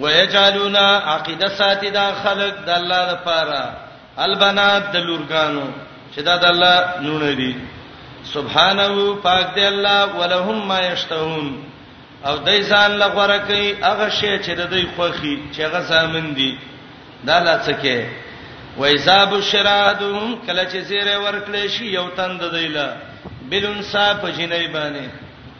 ويجعلون عقيده ساتي دا خلق د الله لپاره البنات د لورګانو چې دا د الله نونه دي سبحانه پاک دی الله ولهم ما یشتهون او دای ځان لغوره کوي هغه شی چې د دوی خوخي چې هغه سامن دي دا لڅکه وایذا بشرادهم کله چې زیره ورکړې شي یو تند دیلا بلون صاحب جنې باندې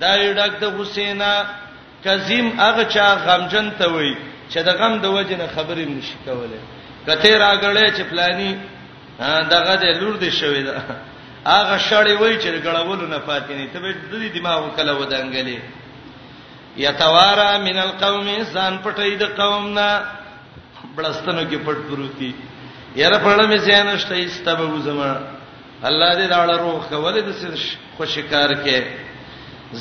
دا یې ډک د غسینا کظیم هغه چا غمجن ته وای چې د غم د وجې نه خبرې نشي کولای کته راغړې چې پلاني دغه د لور دې شوې ده هغه شړې وای چې ګړولو نه پاتې نه ته به د دې دماغ کله ودانګلې یتوارا من القوم انسان پټې د قوم نه بلستنو کې پټ پروتي یاره پړل مې زینشته ایستبه زما الله دې دا ډول روغ کولې د سر خوشی کار کې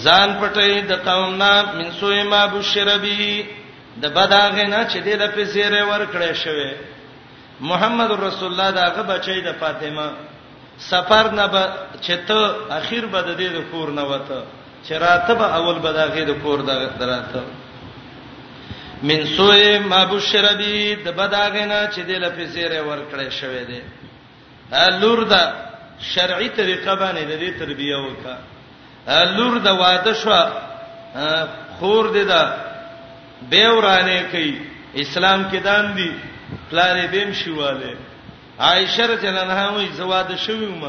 ځان پټې د قوم نه من سوې ما بشربي د بداغه نه چې دې لپاره زیره ور کړې شوی محمد رسول الله داغه بچی د فاطمه سفر نه به چته اخیر به د دې د کور نه وته چې راته به اول به داغه د کور د دراته من سوء ما بشربی د بداغه نه چې د لپسیره ور کړې شوې ده لور د شرعي طریقه باندې د دې تربیه وکا لور د واده شو خور دې دا به ورانه کوي اسلام کې دام دي پلارې بیم شواله عائشه رضی الله عنها وی زواد شوم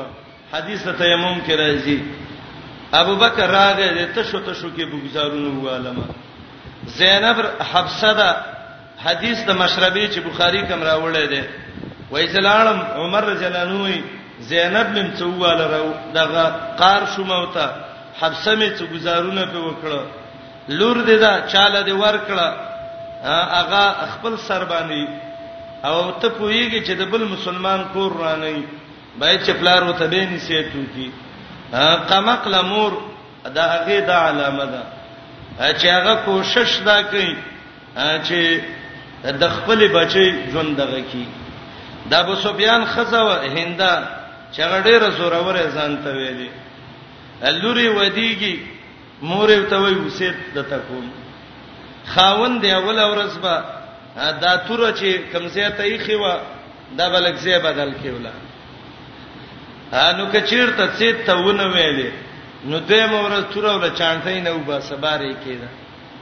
حدیث ته تیمم کې راځي ابو بکر راغی ته شو ته شو کې بګزارونه واله ما زینب حفصه دا حدیث د مشربی چې بخاری کوم راوړی دی وای زلالم عمر رضی الله عنه زینب مم څواله راو دغه قار شوموته حبسه می څو گزارونه په وکړه لور دې دا چاله دې ورکړه هغه خپل سر باندې او ته پوېږي چې د بل مسلمان کور رانه باید چې پلار وته به نسیت وکي قمقل مور دا هغه د علامه ده چې هغه کوشش دا کوي چې د خپل بچي ژوند دغه کی د ابو سفیان خزه و هندا چې غډېره زورور ځان ته ویلې لوري ودیږي مور ته وی وسید د تکوم خاوند دی اول ورځ به دا تور چې کمزې ته یې خوا دا بلک زی بدل کیولا انو کچیر ته څه ته ونه ویلې نو دیم ورځ تور ول چانټې نه وبا سبارې کیده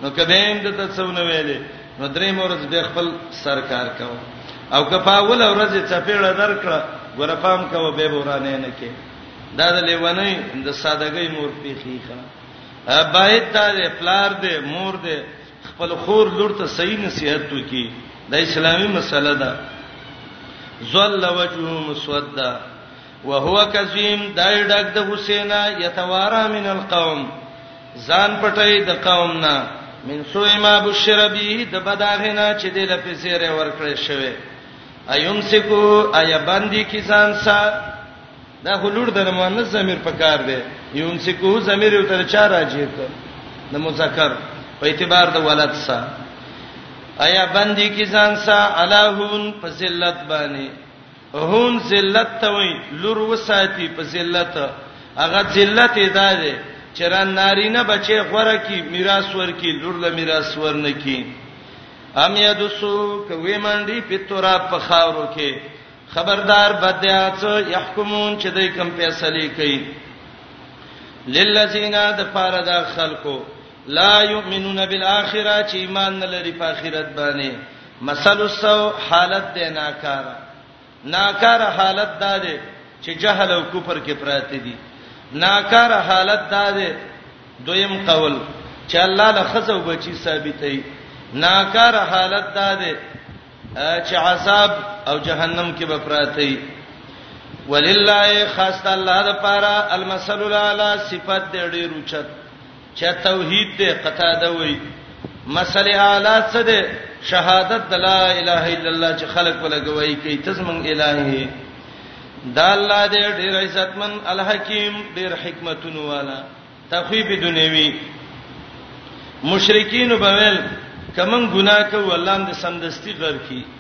نو کبه هم د تڅونه ویلې نو درې مورز به خپل سرکار کاو او کپا ول ورځ چپېړه درکړه ګوره پام کاو به ورانه نه کې دا د لیوانې د سادهګۍ مور پیخیخه باید دا پلار دې مور دې خپل خور لور ته صحیح نصيحت وکي دا اسلامي مسله ده زل وجهه مسودا وهو کظیم دای ډک د حسینا یتوارا من القوم ځان پټای د قوم نه من سوء ما بشر به د بداغنا چې د لپسیره ورکړې شوی ايوم سکو ايا باندې کی ځان سا دا هلوړ د مؤنث ضمیر په کار دی يوم سکو ضمیر یو تر چا راځي د مذکر په اعتبار د ولد سا ايا باندې کی ځان سا علاهون په ذلت باندې هون ذلت ته وای لور وساتی په ذلت هغه ذلت ادا ده چې را نارینه بچي غوړه کی میراث ورکی لور له میراث ورنه کی ام یدسو کوي منډي پتورا په خاورو کې خبردار بدعات يحكمون چې دوی کوم فیصله کوي للذین دفار دا خلقو لا یؤمنون بالآخرة چې ایمان نه لري په آخرت باندې مثل السو حالت دی ناکاره ناکاره حالت دا دی چې جهل او کفر کې پراته دي ناکاره حالت دا دی دویم قول چې الله له خزو بچی ثابتې ناکاره حالت دا دی چې عذاب او جهنم کې به پراته دي ولله خاص الله د پاره المثل الاعلى صفات دې ډېر اوچت چا توحید دی قتاده وای مسله اعلی څه دی شهادت د لا اله الا الله چې خلق ولا گواہی کوي تزمن الہی دا الله دې ډېر عزتمن الحکیم ډېر حکمتونو والا تخویب دنیوی مشرکین وبویل کمن ګناه کو الله دې سمدستی غر کی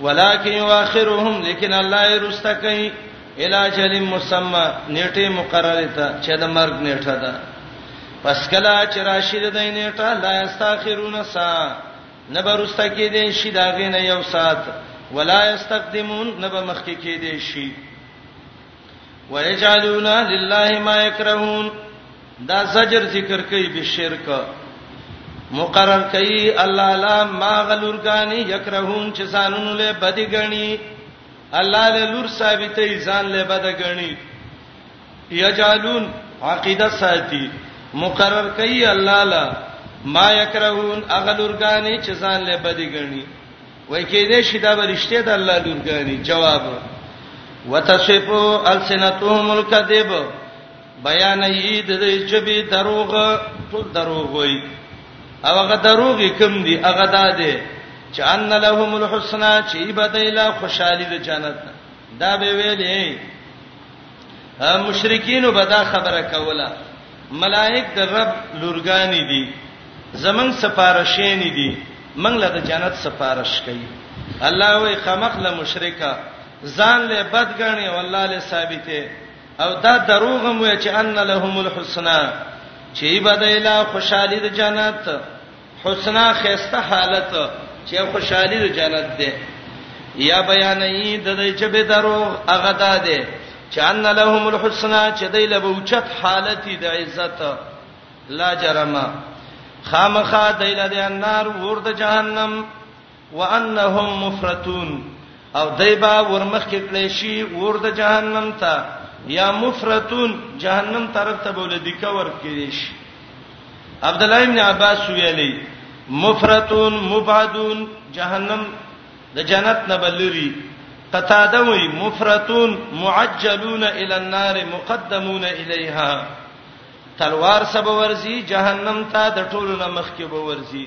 ولکن یؤخرهم لیکن الله یې رسته کوي الاجل مسمى نیټه مقرره ته چې د مرګ نیټه ده پس کله چې راشي د نیټه لا استاخرون سا نبرسته کې دي شي دا غینه یو سات ولا استقدمون نبه مخکې کې دي شي ويجعلون لله ما يكرهون دا زجر ذکر کوي به شرک مقرر کوي الله لا ما غلورګانی یکرهون چې سانونو له بدی غنی الله له لور ثابتې ځان له بد غنی یجالون عقیده ساتي مقرر کوي الله لا ما یکرهون اغلورګانی چې ځان له بدی غنی وای کېدې شي دا برشته د الله لورګانی جواب وتصفو السنتهم الكذب بیان یې د چبي دروغ ټول دروغ وای او هغه دروغ کم دي هغه دا دي چې ان لهم الحسنا چې بدایلا خوشالي د جنت دا به ویلې مشرکین به دا خبره کوله ملائک د رب لورګانی دي زمنګ سفارشین دي منګ له جنت سفارش کوي الله وی خمخ له مشرکا ځان له بدګنی والله له ثابته او دا دروغ مو چې ان لهم الحسنا چې بدایلا خوشالي د جنت حسنا خسته حالت چې خوشحالي د جنت ده یا بیانې د دې چې به درو هغه ده چې ان لهم الحسنا چې دای له اوچت حالت د عزت لا جرمه خامخا دای له النار ورته جهنم وانهم مفرتون او دایبا ورمخ کې کړي شي ور د جهنم ته یا مفرتون جهنم طرف ته بوله دی کا ور کړي شي عبد الله ابن عباس ویلي مفرتون مبعدون جهنم د جنت نه بلوري قتاده وی مفرتون معجلون الى النار مقدمون الیها تلوار سبا ورزي جهنم ته د ټولو نه مخ کې به ورزي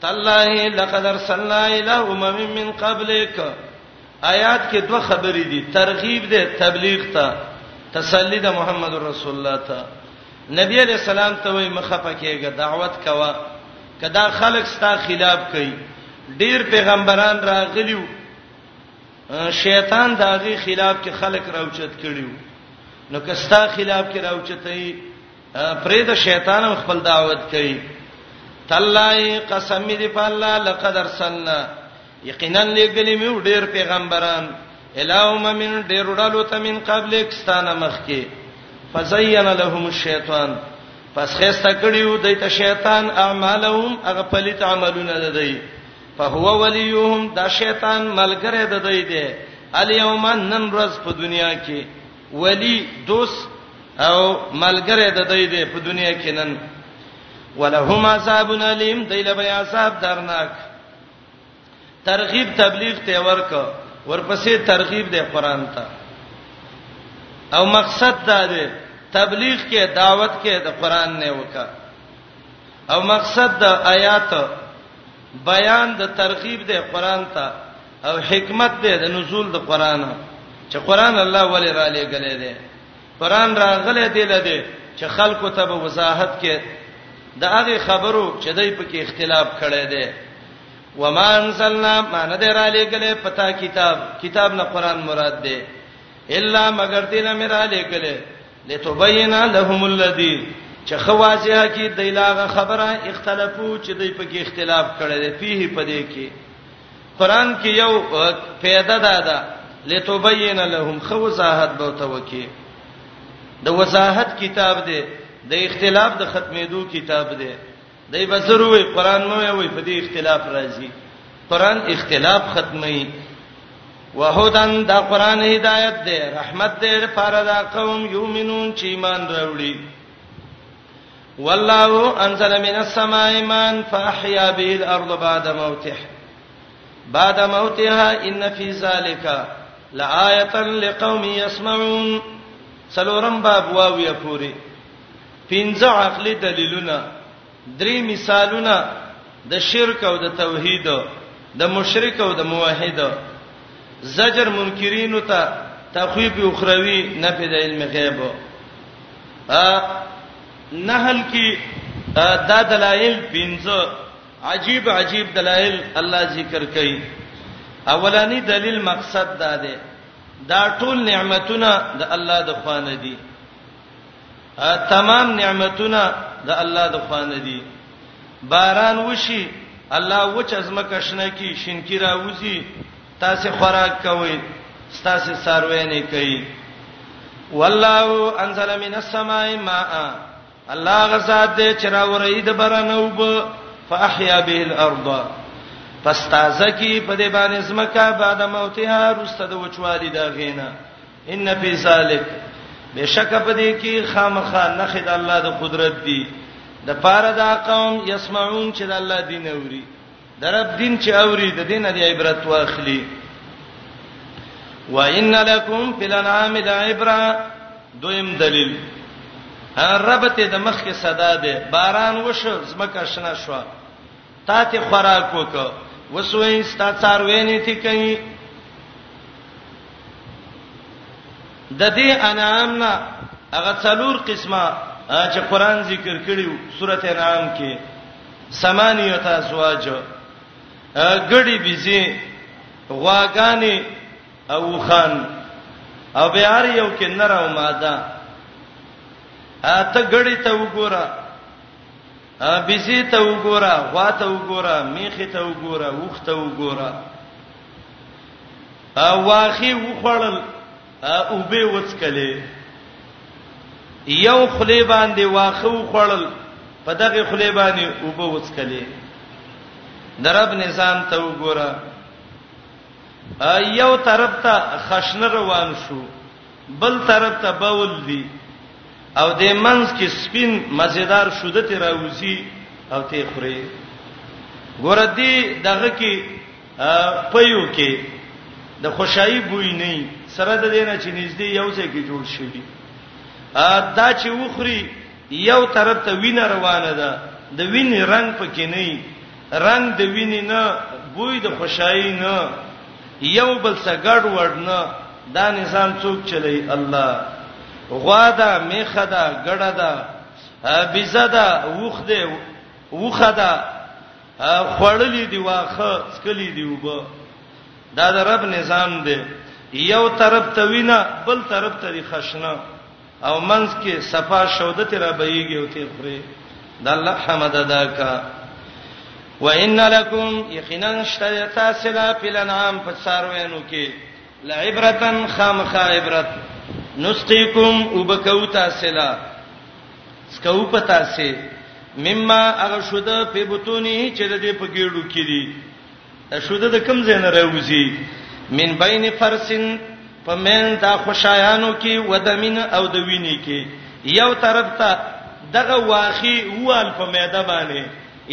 تالله لقد ارسلنا الى امم من قبلك آیات کې دوه خبرې دي ترغیب ده تبلیغ ته تسلی ده محمد رسول الله ته نبی علیہ السلام ته وای مخه پکېګه دعوت کوا کدا خلک ستا خلاف کوي ډیر پیغمبران راغلیو شیطان داغي خلاف کې خلک راوچت کړیو نو کستا خلاف کې راوچتای پرې د شیطان خپل دعوت کوي تلای قسم دې په الله لقد ارسلنا یقینا لګلې مې ډېر پیغمبران الهو من ډېر ډالو ته من قبل کستانه مخکي فزین لهم الشیطان پس خسته کړیو دایت شیطان اعمالهم هغه پلیت عملونه ددی فهو ولیهم دا شیطان ملګری ددی دی الیوم نن ورځ په دنیا کې ولی دوست او ملګری د دې دی په دنیا کې نن ولهم عذاب الیم دیل بیا عذاب درناک ترغیب تبلیغ ته ورک ورپسې ترغیب دی قران ته او مقصد دا دی تبلیغ کې دعوت کې د قران نه وکا او مقصد د آیات بیان د ترغیب دی قران ته او حکمت دې د نزول د قران چې قران الله ولې را لېګلې دې قران راغلې دې لدې چې خلکو ته به وضاحت کې د هغه خبرو چې دای په کې اختلاف کړي دي وما انزلنا ما ندر علی کله پتا کتاب کتاب نه قران مراد ده الا مگر دینه مر علی کله لتبینا لهم الذی چې خواجه کی دلاغه خبره اختلافو چې دای په کې اختلاف کړي دي فيه پدې کې قران کې یو پیدا ده ده لتبین لهم خو وضاحت به تو وکي د وضاحت کتاب دی د اختلاف د ختمېدو کتاب دی دای بسروي قران مو وي په دې اختلاف راځي قران اختلاف ختمي وهدن دا قران هدایت دی رحمت دی لپاره دا قوم یومنون چې ایمان راوړي والله انزل من السماء ماء فاحيا به الارض بعد موتها بعد موتها ان في ذلك لآية لقوم يسمعون سلورم باب واو یا پوری پنځه عقلي دلیلونه درې مثالونه د شرک او د توحید د مشرک او د موحد زجر منکرینو ته تخویب اخروی نه په علم غیب نحل کې دا دلایل پنځه عجیب عجیب دلایل الله ذکر کوي اولانی دلیل مقصد دا دی دا ټول نعمتونه د الله د خوانه دي تمام نعمتونه د الله د خوانه دي باران وشي الله وچ ازمکه شنه کی شینکی راوځي تاسو خوراک کوئ ستاسو څاروي نه کوي والله انزل من السماء ماء الله غزاد دې چراورې د برنوب فاحيا به الارض پس تازه کی په دې باندې زمکا بعد موتها رسته د وچوالي دا غینا ان فی ذلک بشک په دې کې خامخا نخد الله د قدرت دی د پاره دا قوم یسمعون چې د الله دین اوري د رب دین چې اوري د دین د عبرت واخلي وان لکم فی الانعام لعبرا دویم دلیل ربته د مخ کې صدا ده باران وشو زمکه شنه شو تا ته خوراک وک وسوي ستا څار ویني تی کوي د دې انعام نه هغه څلور قسمه چې قران ذکر کړیو سورته انعام کې ثمانیه ازواج ګړي بيزي غواګانې او خان او به هر یو کې نر او ماده اته ګړي ته وګوره بيزي ته وګوره غوا ته وګوره میخه ته وګوره وخت ته وګوره واخی وخړل او به وڅکلې یو خلی باندې واخو خړل په دغه خلی باندې او به وڅکلې درب نظام ته وګوره یو طرف ته خشن روان شو بل طرف ته بول دی او د منځ کې سپین مزیدار شودته راوځي او ته خوري ګور دی دغه کې پيو کې د خوشحالي بوی نه سره د دینه چې نږدې یو ځای کې جوړ شي دا چې وخوري یو طرف ته وینه روانه ده د وینې رنگ پکې نه وي رنگ د وینې نه بوی د خوشحالي نه یو بل څه ګډ وډ نه دا نظام څوک چلی الله غوا ده میخه ده ګړه ده بيزه ده وخ ده وخه ده خوړلې دی واخه څکلې دی وب دا د رب نظام دی یو طرف ته وینا بل طرف ته دی خشنه او منځ کې صفا شودت را بهيږي او تیر خوري د الله حمد ادا کا وان لکم یقینا اشتیا تاسلا فلنعام فساروینو کې لعبرتن خامخ عبرت نسقيكم وبکوتا سلا سکو پتا سي مما هغه شوده په بتونی چې د دې په ګېړو کې دي شوده د کم زین راوځي من بین فرسن په من دا خوشایانو کې ودمن او د ویني کې یو طرف ته دغه واخی وال په میده باندې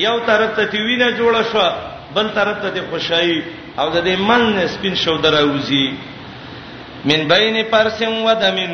یو طرف ته تی وینه جوړه شو بل طرف ته د خوشای او د دې من سپین شوده راوځي من بین فرسن ودمن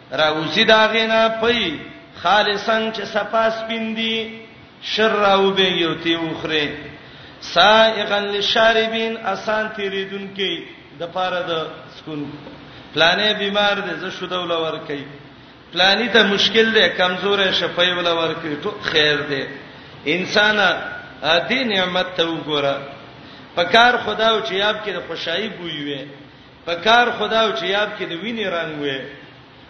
راوزی دا غینا پي خالصن چې صفا سپین دي شر راو به یو تی وخره سائغا للشاربین اسان تیریدون کې د پاره د سکون پلانې بیمار دي زه شو دول ور کوي پلانې ته مشکل دي کمزورې شفای ول ور کوي ټو خیر دي انسان دې نعمت ته وګوره پکار خداو چې یاب کې د خوشحالي بوي وي په کار خو دا و چې یاب کې د وینې رنګ وې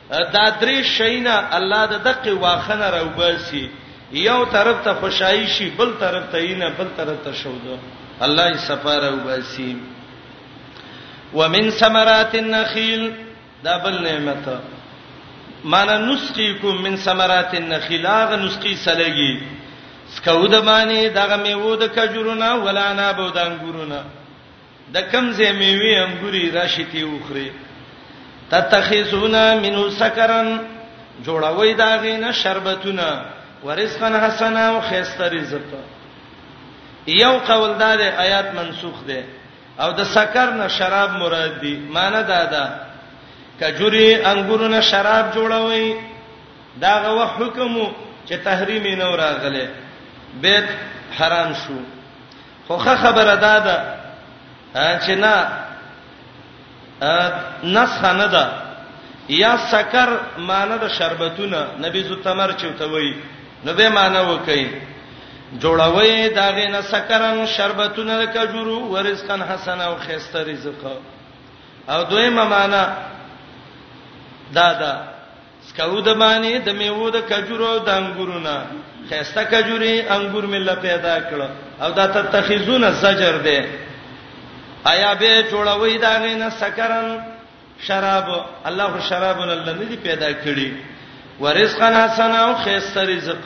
دا درې شینا الله د دقه واخنه راوباسي یو طرف ته خوشحالي شي بل طرف ته یې نه بل طرف ته شوده الله یې سفاره وباسي ومن ثمرات النخيل دا بل نعمت مانا نسقيكم من ثمرات النخيل هغه نسقي سلګي سکو د معنی دغه میوه د کجورونه ولا نه بودان ګورونه د کوم ځای میوې انګوري راشي تی وخوري تتخذون منه سکرا جوړوي دا غینه شربتونه ورزقن حسنا او خيسته رزق یو قول دا دی آیات منسوخ دی او د سکر نه شراب مراد دی معنی دا ده کجوري انګورونه شراب جوړوي دا غو حکم چې تحریم نه راغله بیت حرام شو خو ښه خبره ده ده چې نه نسخ نه ده یا سکر معنی د شربتونه نبی زو تمر چوتوي نو به معنی وکي جوړوي داغه نه سکرن شربتونه د کجورو ورزقن حسن او خيسته رزق او دویمه معنی دا ده سکو د باندې د میوو د کجورو او د انګورو نه خيسته کجوري انګور مله پیدا کړ او دا تتخذون زجر ده آیا به جوړوي دا غینه سکرن شراب الله شراب الله نه دي پیدا کړی ورزقنا سنا او خيسته رزق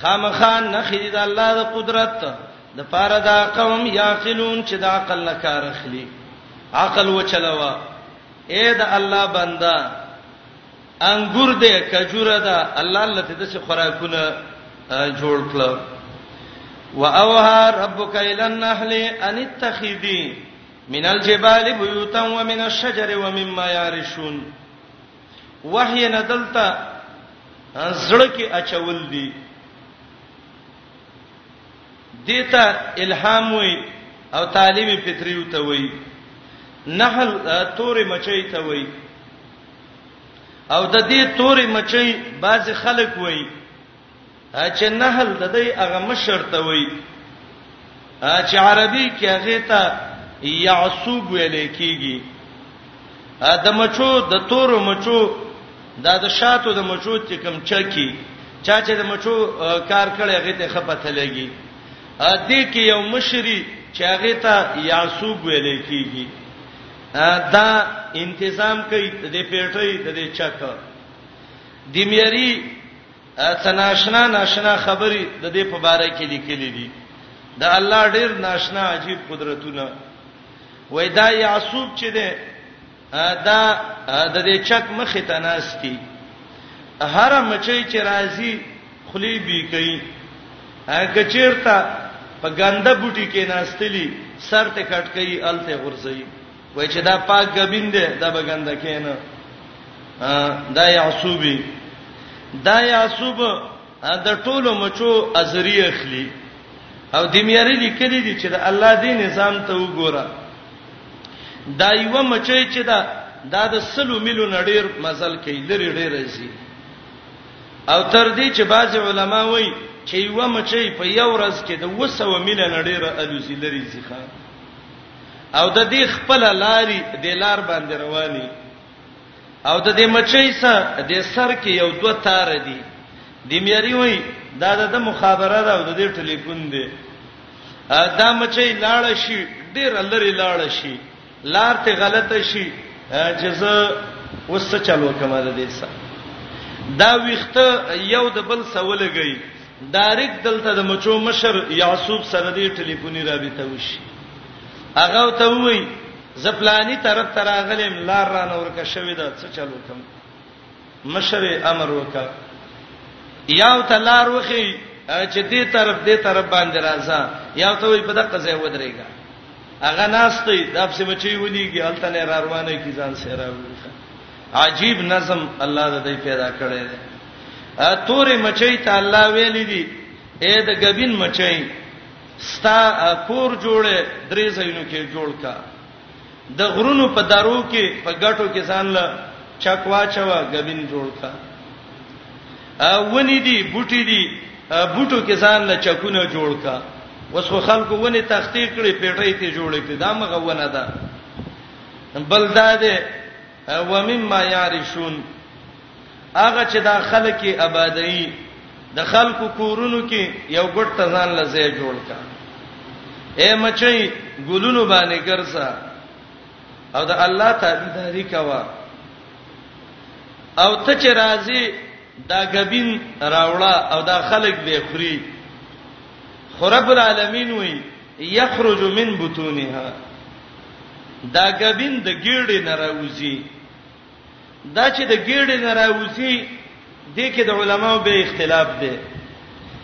خامخا نخې د الله د قدرت د پاره دا قوم یاقلون چې د عقل نه کار اخلي عقل وچلوا اے د الله بندا انګور دې کجوره ده الله لته د څه خوراکونه جوړ کړو واوها ربک الى النحل ان اتخذي من الجبال بيوتا ومن الشجر ومما يعرشون وحی نه دلته زړه کې اچول دي دیتا الهام وي او تعلیم فطری وته وي نحل تورې مچي ته وي او د دې تورې مچي بعض خلک وي چې نهل د دې هغه مشر ته وای چې عربي کې هغه ته يعصوب ویل کېږي د مچو د تورو مچو دا د شاتو د مچو چې کم چکی چا چې د مچو کار کړي هغه ته خپته لګي ا دې کې یو مشری چې هغه ته یعصوب ویل کېږي دا انتظام کوي د پیټۍ د چک د میری څه ناشنا ناشنا خبرې د دې په باره کې لیکلې دي د الله ډیر ناشنا عجیب قدرتونه وای دا یعصوب چې ده دا د دې چک مخې ته ناشتي هر مچي چې راځي خلی بي کوي هغه چیرته په ګنده بوټي کې ناشتلی سر ته کټ کوي الته غورځي وای چې دا پاک غبین دی دا به ګنده کینه دا یعصوبی دا یعصوب د ټولو مچو ازری اخلي او د میاري لیکلي دي چې د الله دی نظام ته وګوره دا یو مچي چې دا دا د سلو ملو نډیر مزل کوي لری ډیر ازي او تر دې چې بعض علما وایي چې یو مچي په یو ورځ کې د 200 ملو نډیر الوزي لري ځخه او د دې خپل لاري د لار باندې رواني او د دې مچي سره د سر کې یو دوه تار دي د میاري وای دا د مخابره ده او د دې ټلیفون دی دا مچي لاړ شي ډیر لری لاړ شي لار ته غلطه شي چې زه وسه چلو کومه ده دې سره دا ویخته یو د بل سره ولګي ډایرکټ دلته د مچو مشر یعصوب سره دې ټلیفوني رابطه وشي هغه ته وای زپلانی طرف تر اغلم لار را نور کا شوې ده څه چلو کوم مشر امر وکا یاو ته لار وخی چې دې طرف دې طرف باندې راځه یاو ته وای په دغه ځای ودرېګا هغه ناشته د اپسې بچي وليږي الته نه روانه کی ځان سره راوړي عجیب نظم الله د دې پیدا کړی دی تورې مچۍ ته الله ویلې دي اے د غبین مچۍ ستا کور جوړه درې ځایونو کې جوړ کا د غرونو په درو کې په غټو کې ځان له چکوا چوا غبین جوړ کا ونی دي بوټي دي بوټو کې ځان له چکونه جوړ کا وسو خلکو ونی تختی کړي پیټې ته جوړې کړي دا مغه ونه ده بل دا ده و مما یعرشون هغه چې دا خلک آبادی د خلکو کورونو کې یو ګډ تزان لزه جوړ کا اے مچي ګلونو باندې ګرځا او د الله تعالی کوا او ته چې راضي دا غبین راوړه او دا خلک به خوري خرب العالمین وی یخرج من بطونها دا ګبین د ګیړې نه راوځي دا چې د ګیړې نه راوځي د کې د علماو به اختلاف دی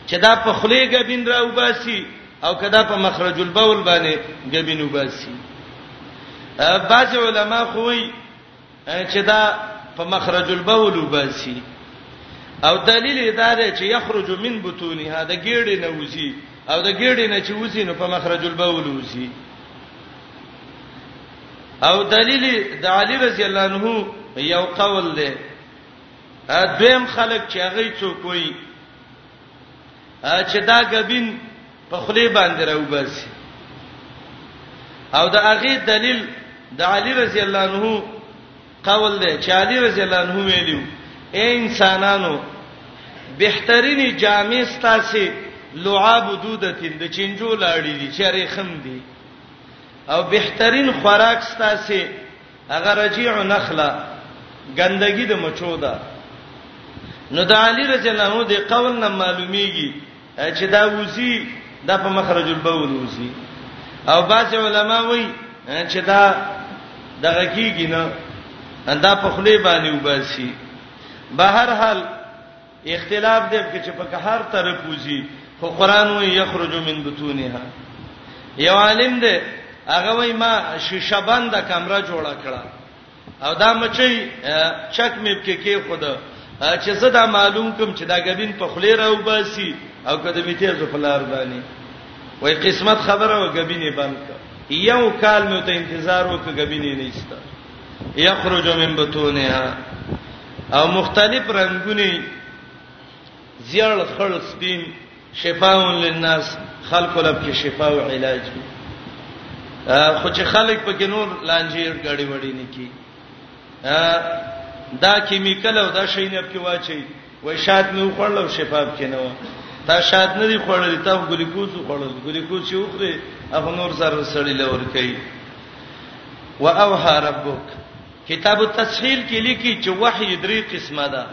چې دا په خلی ګبین راوباسي او کدا په مخرج البول باندې ګبین وباسي بعض علما خوې چې دا په مخرج البول وباسي او دلیل یې دا دی چې یخرج من بطونها د ګېډې نه وځي او د ګېډې نه چې وځي نو په مخرج البول وځي او دلیل د علی رضی الله عنه یو قول دی دویم خلک چې هغه څوک وي چې دا غبین په خلی باندې راوباسي او د هغه دلیل د علی رضی الله عنه قول دی چې علی رضی الله عنه ویلو اے انسانانو بهترینی جامع ستاسو لعاب دودتین د چنجو لاړی دي چې رخم دي او بهترین خوراک ستاسو هغه رجیع نخله ګندګی د مچو ده نو د علی رضی الله عنه د قول نه معلومیږي چې دا وزي دا په مخرج البول وزي او بعض علما وایي چې دا دغه کیږي نه دا په خلی باندې وباسي به هر حال اختلاف دی چې په هر طرف وزي خو قران وی یخرج من بطونها یو عالم دی هغه وای ما شیشه بنده کمره جوړه کړه او دا مچۍ چک مې پکې کې خود چې زه دا معلوم کوم چې دا غبین په خلی راو باسي او کده می تیز په لار باندې وای قسمت خبره او غبینې بند کړ یو کال مې ته انتظار وکړ غبینې نه ایسته یخرج من بطونها او مختلف رنگونه زیړ خړ سپین شفاء للناس خلق لب کې شفاء او علاج وي خو چې خلک پکې نور لانجې غړي وړي نه کی دا کیمیکل او دا شی نه پکې واچي وای شاد نو خړل او شفاف کې نه و تا شاد نه دی خړل تا ګلیکوز خړل ګلیکوز چې وخره هغه نور زر سړی لور کوي واوها ربک کتاب التسهیل کې لیکي چې وحی درې قسمه ده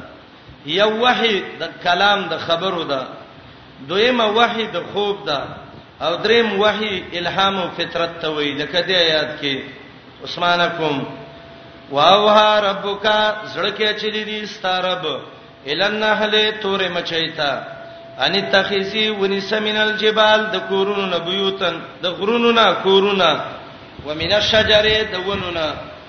یو وحی د کلام د خبرو ده دویمه وحی د خوب ده او دریم وحی الهام او فطرت ته وی لکه د آیات کې عثمان کوم واوها ربک زړه کې چلی دي ستارب النحل تور مچایتا ان تخیسی ونی سمن الجبال د کورونو نبیوتن د غرونو نه کورونه ومن الشجر د ونونه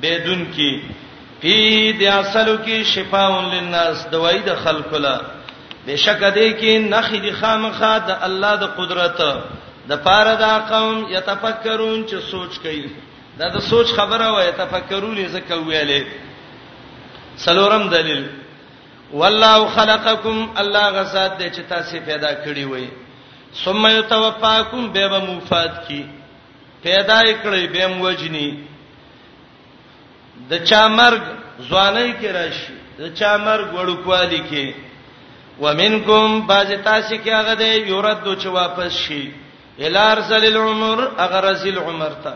بيدون کی پی د اصلو کی شفاء للناس دوايي د خلکو لا بشک دې کې نخې دي خامخا د الله د قدرت د پاره دا قوم یتفکرون چې سوچ کوي دا د سوچ خبره وای یتفکرون زکه ویلې سلورم دلیل والله خلقکم الله غزاد دې چې تاسو پیدا کړی وای ثم یتوفاکم به به مفاد کی پیدا کړی به هم وجنی د چا مرګ ځواني کې راشي د چا مرګ وړوکوالي کې ومنکم باز تاسو کې هغه دی یورد چې واپس شي الار زل العمر هغه رزل عمر ته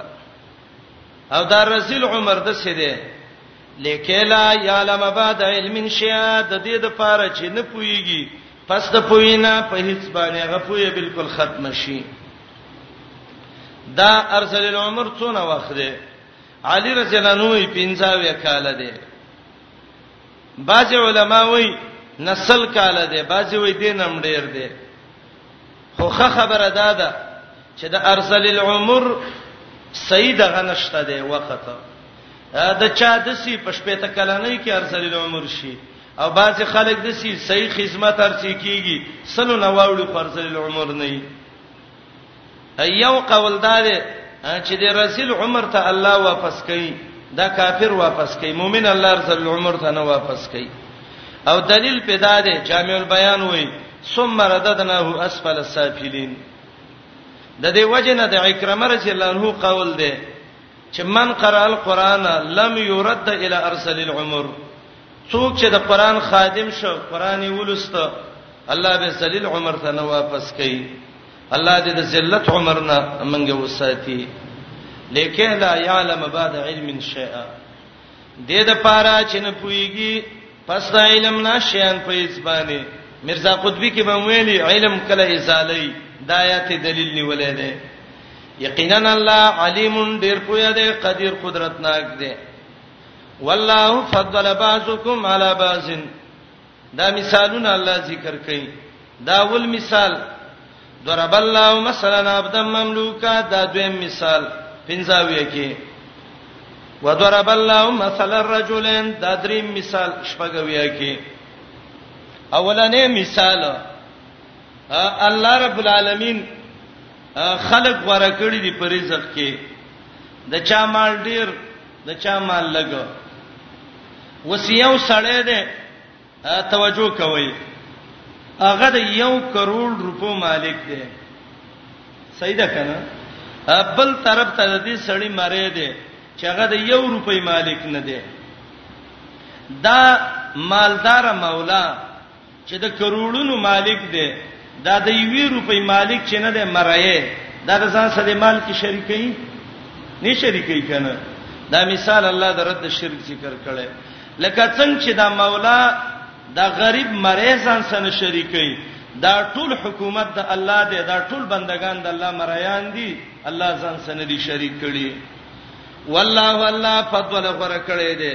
او دا رزل عمر د څه دی لیکلا یعلم بعد علم شیا د دې د پاره چې نه پويږي پس د پوینا په هیڅ باندې هغه پوی بالکل ختم شي دا ارسل العمر څونه وخت دی علی رضی الله عنه یې 50 کال دی بعض علما وایي نسل کال دی بعض وایي دین هم ډیر دی خو خبره ده ده چې د ارسل العمر سید غنشته دی وخت د چا د سی پښپېته کلنۍ کې ارسل العمر شي او بعض خلک د سی صحیح خدمت ارڅی کیږي سلو نواوړي فرض العمر نه ایو قول دا دی چې د رسول عمر ته الله واپس کوي دا کافر واپس کوي مؤمن الله رسول عمر ته نه واپس کوي او دلیل پیدا دی جامع البیان وایي ثم رددناه اسفل السافلين د دې وجنه د اکرمه رضی الله عنه قول دی چې من قرأ القرآن لم يرد الى ارسل العمر څوک چې د قران خادم شو قران ولست الله به ذلیل عمر ته نه واپس کوي الله دې د ذلت عمر نه منګه وساتي لیکه لا یعلم بعد علم شیئا دې د پاره چې نه پويږي پس د علم نه شیان په اسبانه مرزا قطبی کې به ویلي علم کله ازالي دایات دلیل نیولې ده یقینا الله علیم ډیر پوهه ده قدیر قدرتناک ده والله فضل بعضکم علی بعض دا مثالونه الله ذکر کوي دا ول مثال ضرب الله مثلا عبدا مملوکا دا دویم مثال پنځاوی کې وضرب الله مثلا الرجلين دا دریم مثال شپږوی کې اولنې مثال الله رب العالمین خلق ورکړي دي په رزق کې د چا مال ډیر د چا مال لګو وسیو سړی دی توجه کوي هغه د یو کروڑ روپو مالک دی صحیح ده کنه بل طرف ته د دې سړی مری دی چې هغه د یو روپۍ مالک نه دی دا مالدار مولا چې د کروړونو مالک دی دا د یوې روپۍ مالک چې نه دی مرایې دا د ځان سره مال کې شریکي نه شریکي کنه دا مثال الله د رد شرک ذکر کړي لکه څنګه چې دا مولا دا غریب مریضان سره شریکي دا ټول حکومت د الله دی دا ټول بندگان د الله مریان دي الله ځان سره دي شریک کړي والله والله فضل غره کړي دي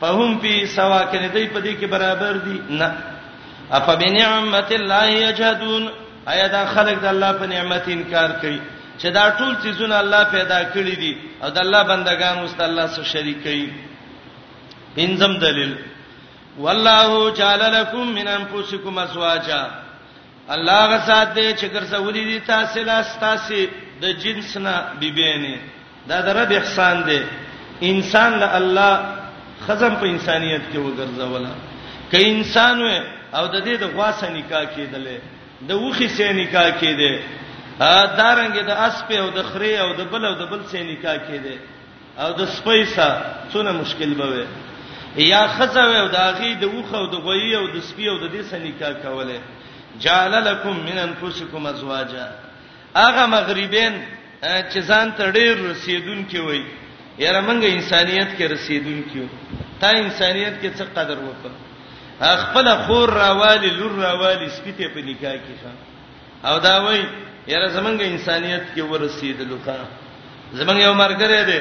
فهم فی سوا کنه دی په دې کې برابر دي نه اف بنعمت الله یجحدون ایا دا خلک د الله په نعمت انکار کوي چې دا ټول چیزونه الله پیدا کړی دي او د الله بندگان واست الله سره شریک کوي پنځم دلیل والله جعل لكم من انفسكم ازواجا الله غسات دې چې ګرځولې دي تاسو لا تاسو د جنس نه بیبینه دا د رب احسان دی انسان له الله خزم په انسانيت کې وګرځوله ک انسان و او د دې د غواسه نکاح کېدلې د وخي سه نکاح کېده دارنګ د اسپه او د خري او د بل او د بل سه نکاح کېده او د سپیسا څونه مشکل به وي یا خزه او د اغي د وخه او د غوي او د سپي او د دې سه نکاح کوله جعل لكم من انفسكم ازواجا هغه مغربین چې ځان ته ډیر رسیدونکي وای یاره موږ انسانیت کې رسیدونکي یو تا انسانیت کې څه قدر وکړ خپل خور راوالی لور راوالی سپیته په نکاح کې ښه او دا وای یاره زمونږ انسانیت کې ورسیدلو ښه زمونږ یو مرګره دی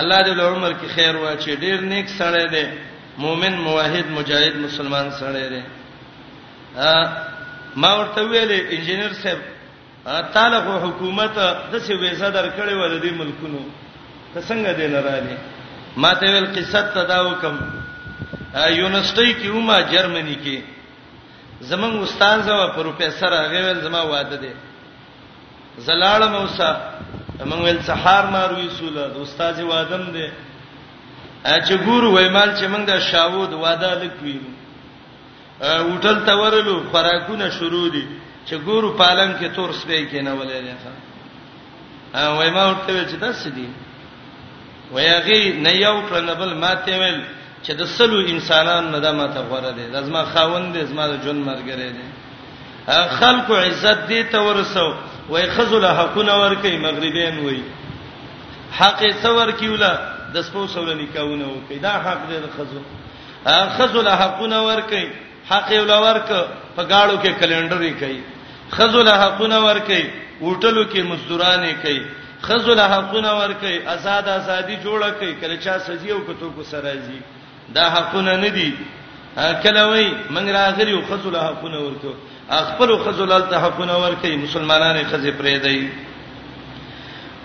الله دې له عمر کې خیر واچي ډیر نیک سړی دی مؤمن موحد مجاهد مسلمان سړی دی ما ورته ویل انجنیر صاحب تعالی خو حکومت د څه ویزه درکړې و د دې ملکونو ته څنګه دې لرالې ما ته ویل قصه ته دا وکم یونیورسيټي کې ومه جرمني کې زمنګ استاد او پروفیسور هغه ویل زما واده دي زلاله موسی موږ ویل سحر مارو یسول د استاد وادم دي چې ګورو وای مال چې موږ د شاوود واده لکوي هوټل ته ورلو خوراکونه شروع دي چې ګورو پالنګ کې تور سپی کې نه ولې نه ښه ا وای ما ورته چې دا سدي ویاغي نه یو کړ نه بل ماته ویل چې د سلو انسانان نه د ماته غوړه دي لازمه خاوند دي زما د جون مرګره دي خلق عزت دي ته ورسو وای خذل حقونه ورکي مغربین وای حق څور کیولا د سپو سره نکاونه وکي دا حق دې د خذل خزل حقونه ور کوي حق یې ولور ک په گاړو کې کلندر یې کوي خزل حقونه ور کوي وټلو کې مزدوران یې کوي خزل حقونه ور کوي آزاد ازادي جوړه کوي کله چا سزي او کتو کو سره زی دا حقونه نه دي کله وای من راغلی او خزل حقونه ور کوي خپل خزل ته حقونه ور کوي مسلمانانو خزې پرې دی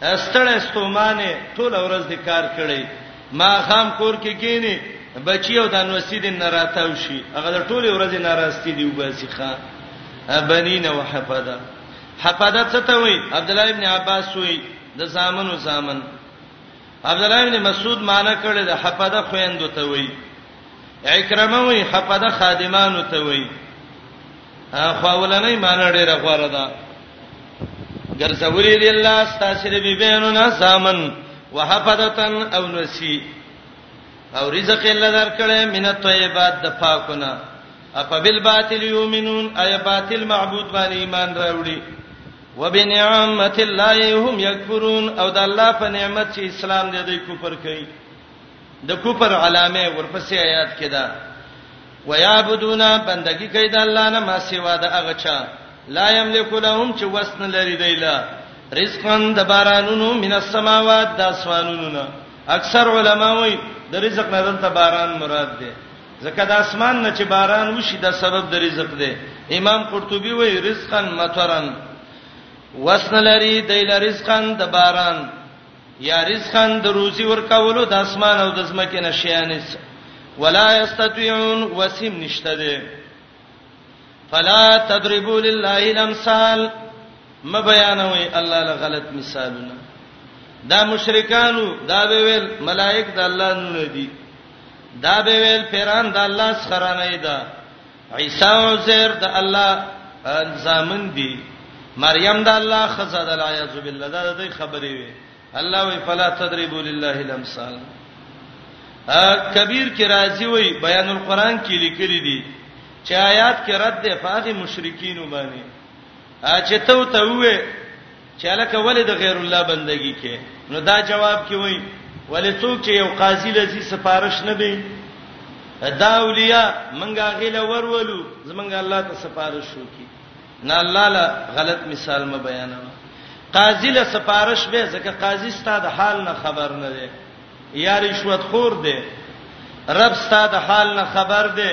ستړی ستومانه ټول ورځ د کار کړی ما خام کور کې کینی بچی او د انوسی دین نه راتاو شي هغه د ټوله ورځې ناراستی دی وباسي ښا بنین او حفدا حفدا څه ته وای عبد الله ابن عباس وای د زامن او زامن عبد الله ابن مسعود معنی کړی د حفدا خويندو ته وای اکرمه وای حفدا خادمانو ته وای خو ولنې معنی ډیره غوړه ده ګرځولې دی الله ستاسو د بیبینو نه زامن وحفظتن او نسی او رزق الله درکړې من طیبات د پاکونه اپا بالباطل یؤمنون ایا باطل معبود باندې ایمان راوړي وبنعمت الله هم یکفرون او د الله په نعمت چې اسلام دې دوی کفر کوي د کفر علامه ورپسې آیات کې ده ويعبدون بندگی کوي د الله نه ما سیوا د هغه چا لا یملک لهم چې وسن لري دیلا رزقن د بارانونو من السماوات د اسمانونو نه اکثر علما وایي د رزق نه دلته باران مراد ده ځکه د اسمان نه چې باران وشي دا سبب د رزق ده امام قرطبي وایي رزقن مطرن وسن لري د رزقن د باران یا رزقا د روزي ورکولو د اسمان او د زمکه نشیانس ولا یستطيعون وسیم نشته دي فلا تضربوا لله الامثال ما بیانوي الله له غلط مثالونه دا مشرکانو دا به ویل ملائک د الله نور دي دا به ویل پیران د الله سره نه دي عیسی او عزیر د الله زامن دي مریم د الله خزه د العیاذ بالله دا د دې خبرې وي الله وی فلا تضربوا لله الامثال کبیر کې راځي وی بیان القرآن کې لیکلي دي چې آیات کې رد ده فاغه مشرکین باندې چې ته ته وې چې الکه ولې د غیر الله بندگی کې نو دا جواب کې وای ولې څوک چې یو قاضي لذي سفارش نه دی دا اولیاء منګه غیله ورولو زمنګ الله ته سفارش شو کی نه الله لا غلط مثال ما بیانم قاضي له سفارش به ځکه قاضي ستاد حال نه خبر نه دی یا رشوت خور دی رب ستاد حال نه خبر دی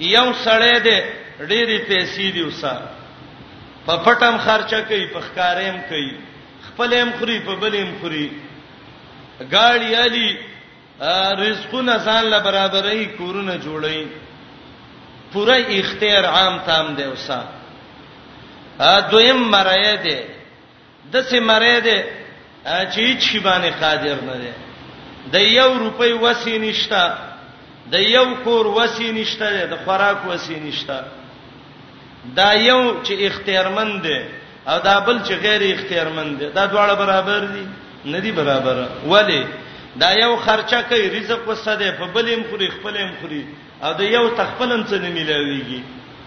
یو سړی دی ډېری پیسې دی وسه په پټم خرچه کوي په ښکارېم کوي خپلېم خوري په بلېم خوري ګاړي علي رزقونه ځان له برابرۍ کورونه جوړي پوره اختیار عام تام دی وسه ا دویم مرایه دی داسې مری دی چې هیڅ شي باندې قادر نه دی. د یو روپۍ وس یې نشته، د یو کور وس یې نشته دی، د خوراک وس یې نشته. دا یو چې اختیارمند دی او دا بل چې غیر اختیارمند دی، دا دواړه برابر دي؟ نه دي برابر. ولې؟ دا یو خرچه کوي، رزق وسه دی، په بل یې هم خوري، خپل یې هم خوري. او د یو تخپلم څه نه ملاویږي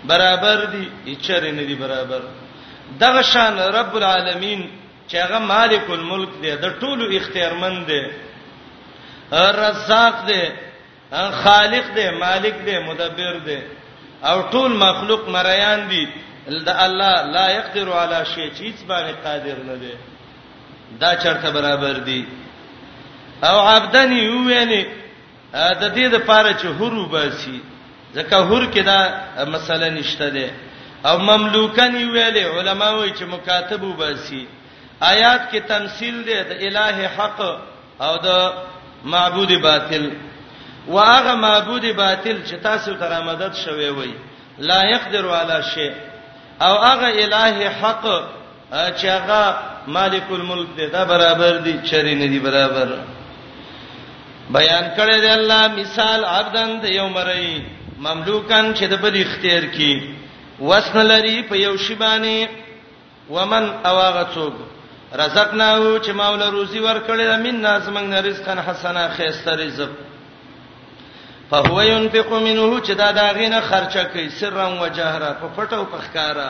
برابر دي چیرې نه دي برابر دغه شان رب العالمین چې هغه مالک الملک دی د ټولو اختیارمند دی رزاق دی خالق دی مالک دی مدبر دی او ټول مخلوق مریان دي د الله لا یقدر علی شیء چې هیڅ باندې قادر نه دی دا چرته برابر دي او عبدنی ویلې د دې د پاره چې حر وباسي ځکه حر کې دا مسله نشته ده او مملوکن ویل علما وایي چې مکاتب وباسي آیات کې تمثيل ده د الٰه حق او د معبود باطل واغه معبود باطل چې تاسو تر مدد شوي وي لا يقدر على شيء او هغه الٰه حق چې هغه مالک الملک دی دا برابر دي چری نه دي برابر بیان کړی دی الله مثال عبدن د یو مری مملوکان چې د بل اختیار کی وسن لري په یو شی باندې ومن اواغه څوک رزقناه چې مولا روزي ورکړی دا من ناس موږ نه رزقن حسنا خيسته رزق فهو ينفق منه چې دا داغینه خرچه کوي سرا وجهرا په پټو په ښکارا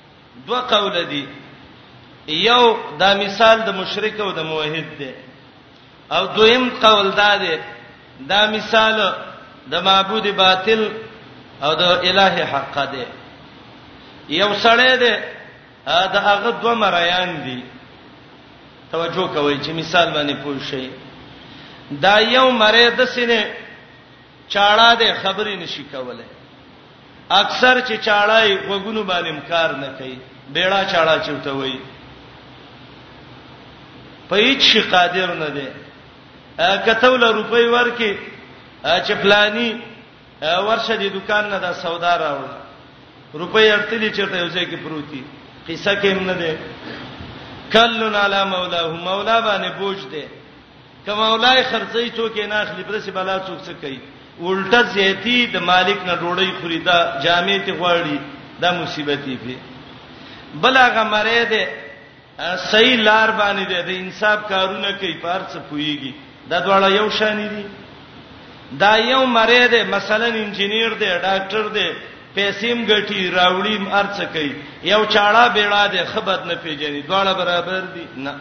دوه قول دي یو دا مثال د مشرک او د موحد دی او دویم قول دا دی دا مثال د معبود باطل او د الٰه حق دی یو سړی دی دا هغه دوه مریان دي توجه کوئ چې مثال باندې پوه شئ دا یو مری د سینې چاړه ده خبرې نشي کولای اکثر چې چاړای غوګونو باندې امکار نه کوي بیړه چاړه چوته وای په هیڅ شي قادر نه دی کته ول روپۍ ورکي چې پلاني ورشه دي دکان نه دا سودا راوړ روپۍ ارتلی چرته یو ځای کې پروتي قصه کې هم نه ده کلن علی مولاه مولا باندې بوج ده که مولا یې خرڅوي څوک یې نه اخلي په داسې بلا څوک څه کوي الټه زیاتی د مالک نه ډوړی خوري دا جامې ته غواړي دا مصیبت دی په بلغه مری ده صحیح لار باندې ده د انصاف کارونه کوي پار څه پويږي دا دواړه یو شان دي دا یو مری ده مثلا انجنیر ده ډاکټر ده پیسې م غټي راوړي م ارڅ کوي یو چاړه بیړه ده خبرت نه پیژني دواړه برابر دي نه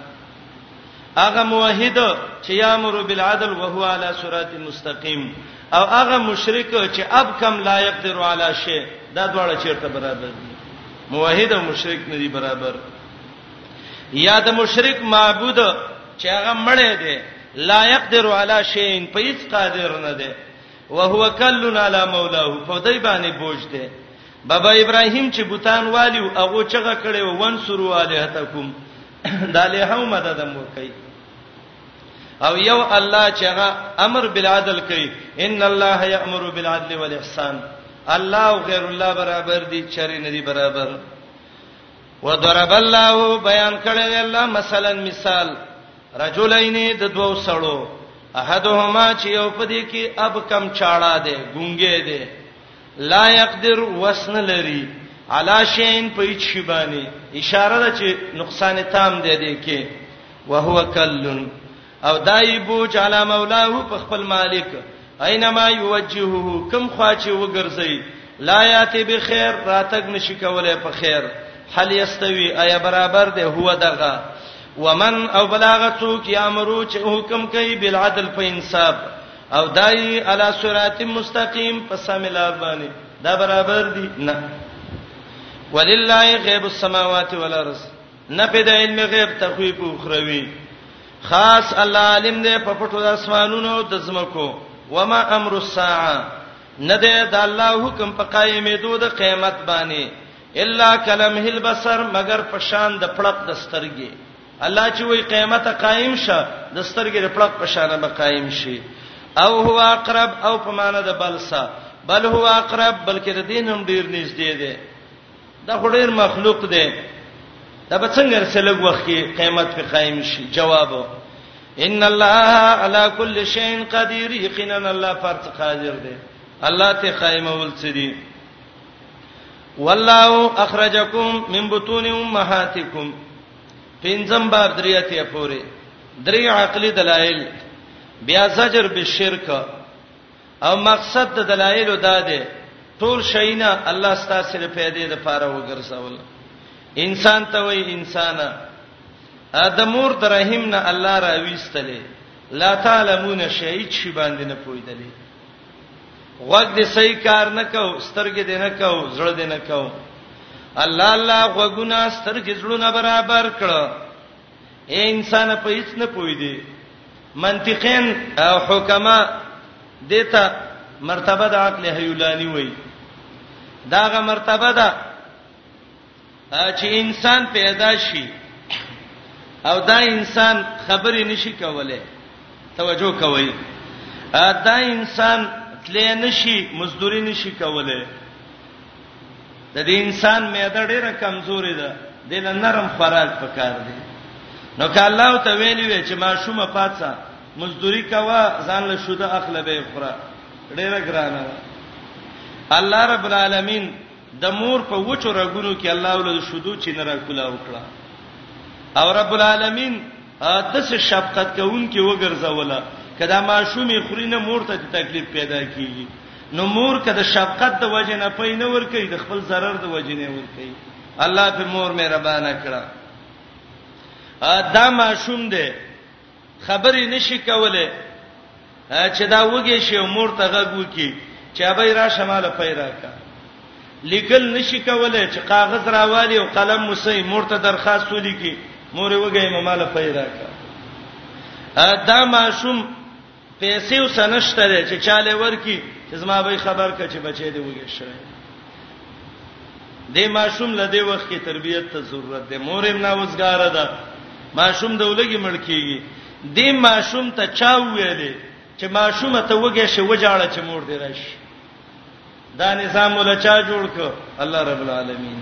هغه موحد چې یامر بالعدل وهو علی صراط مستقیم او هغه مشرک چې اب کم لا یقدر علی شی دا دواړه چیرته برابر دي موحد او مشرک نه دي برابر یا د مشرک معبود چې هغه مړی دی لا یقدر علی شی په هیڅ قادر نه دی وهو کلن علی مولاه په دای باندې بوج دی بابا ابراهیم چې بوتان والیو هغه چغه کړي وون سرو الہتکم دا له هم مدد مو کوي او یو الله چې هغه امر بالعدل کوي ان الله یامر بالعدل والاحسان الله او غیر الله برابر دي چری نه دي برابر وضرب الله بیان کړی الله مثلا مثال رجلین د دوو سړو احدهما چې یو پدې کې اب کم چاړه دی ګونګې دی لا يقدر وسن لري علا شین په هیڅ شی باندې اشاره ده چې نقصان تام دی دی کې وهو کلن او دای بوج علی مولاه په خپل مالک اينما يوجهه کم خواچه وګرځي لا یاتی بخیر راتګ نشي کولای په خیر هل یستوی ایا برابر دی هو دغه ومن او بلاغتو کی امرو چې حکم کوي بالعدل په انصاف او دای علی صراط مستقیم په سمیلار باندې دا برابر دي نه ولله غیب السماوات والارض نه په د علم غیب تخویب اخروی خاص الله عالم دی په پټو د اسمانونو او د زمکو وما امر الساعه نه دی د الله حکم په قائمې دوه د قیامت باندې الا کلمه البصر مگر په شان د پړق د سترګې الله چې وی قیامت قائم شه د سترګې رپړق په شان به قائم شي او هو اقرب او په معنا د بلسا بل هو اقرب بلکې د دین هم ډیر نږدې دی دا خډیر مخلوق دی دا به څنګه رسلګ وخت کې قیامت په قائم شي جواب ان الله على كل شيء قدير یقینا الله فرض قادر دی الله ته قائم اول سری والله اخرجکم من بطون امهاتکم پنځم باب درې اتیا پورې درې عقلي دلایل بیا زجر بالشرک او مقصد د دلایل دا دی ټول شینا الله ستاسو سره پیدا د پاره وګرځول انسان ته وای انسان ادمور ترحم نه الله را ویستلې لا تعلمون شیء شی باندې نه پویدلې غوږ دې صحیح کار نه کو سترګې دې نه کو زړه دې نه کو الله الله غوګونه سترګې زړونه برابر کړه اے انسان په هیڅ نه پوي دي منطقین او حکما دته مرتبه د عقل هیولانی وای داغه مرتبه ده چې انسان پیدا شي او دا انسان خبرې نشي کولای توجه کوئ دا انسان تلې نشي مزدوري نشي کولای د دې انسان معده ډیره کمزوري ده د نرم خوراک پکار دی نو که الله ته ویلی وی چې ماشومه پاتسا مزدوري کوا ځان له شوده اخله به خورا ډیره ګرانه الله رب العالمین د مور په وچو رګونو کې الله ول د شودو چې نه راکولا وکړه او رب العالمین د څه شفقت کوونکی وګرځوله کدا ماشومې خوري نه مور ته تکلیف پیدا کیږي نو مور کده شفقت د وجه نه پي نه ور کوي د خپل zarar د وجه نه ور کوي الله په مور مهربانه کړه دا ماشوم دی خبرې نشي کولای چې دا وږي شي او مور ته غږ وکي چې ابي را شماله پیرا کا لیکل نشي کولای چې کاغذ راوالي او قلم مسي مور ته درخواست ولیکي مور وږي مماله پیرا کا دا ماشوم پیسې وسنشته چې چاله ورکی چې زما به خبر کړي چې بچي دی وږي شوی دې ماشوم له دې وخت کې تربيت ته ضرورت ده مور هم ناوزګار ده ماشوم د ولګي مړ کیږي دې ماشوم ته چا ویلې چې ماشوم ته وګه شي وجاړه چې مور دې راشي دا نظام ولا چا جوړ ک الله رب العالمین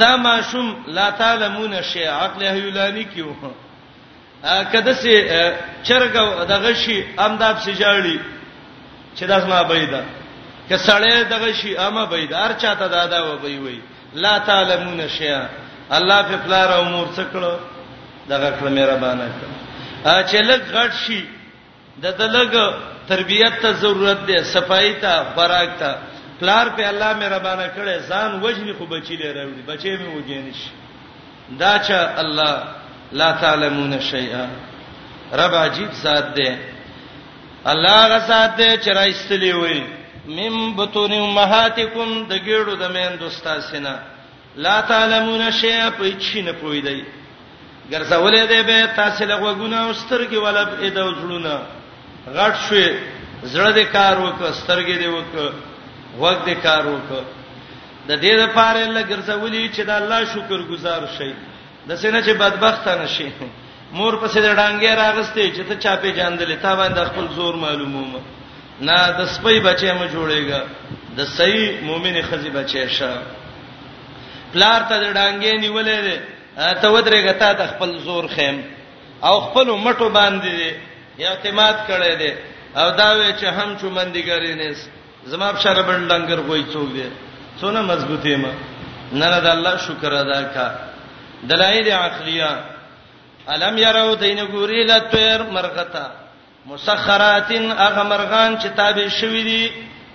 دا ماشوم لا تعلمون شی عقل هیولانی کیو کده سي چرګ دغه شي امداب سي جاړي چې داس ما بيدا که سړی دغه شي اما بيدا هر چاته دادا و بي وي لا تعلمون شيئا الله په فلار امور څکړو دغه کړه مهربانه کړه چې لګ غټ شي د ده لږ تربیت ته ضرورت دی، صفايي ته، خوراک ته. پلار پرې الله مهربانه کړی، ځان وژني خو بچي له راوړي، بچی مې وږی نه شي. دا چا الله لا تعلمون شيئا رب عجیب ذات دی الله هغه ذات دی چې راایستلی وي مم بطون امهاتکم د ګېړو د مین دوستا سینا لا تعلمون شیئا په هیڅ شي نه پوي دی ګرځولې دی به تاسو له غوګونه او سترګې ولب اېدا وځړونه غټ شوې زړه دې کار وک سترګې دې وک وګ دې کار وک د دې لپاره الله ګرځولې چې د الله شکر گزار شي د سینې چې بدبخت نه شي مور پسې د ډانګې راغستې چې ته چا په جاندلې تا باندې خپل زور معلوموم نه د سپي بچي مو جوړيږي د صحیح مؤمن خزي بچي شه پلار ته ډانګې نیولې ده ته ودرېګه تا ته خپل زور خیم او خپل مټو باندې اعتماد کړی دی او دا وی چې هم چومندګری نه زما په شر بل ډنګر کوی څوک دی څونه مضبوطی ما نه نه د الله شکر ادا کا دلایل عقلیه الم یرو دین ګوری لتر مرغتا مسخرات هغه مرغان چې تابع شوی دي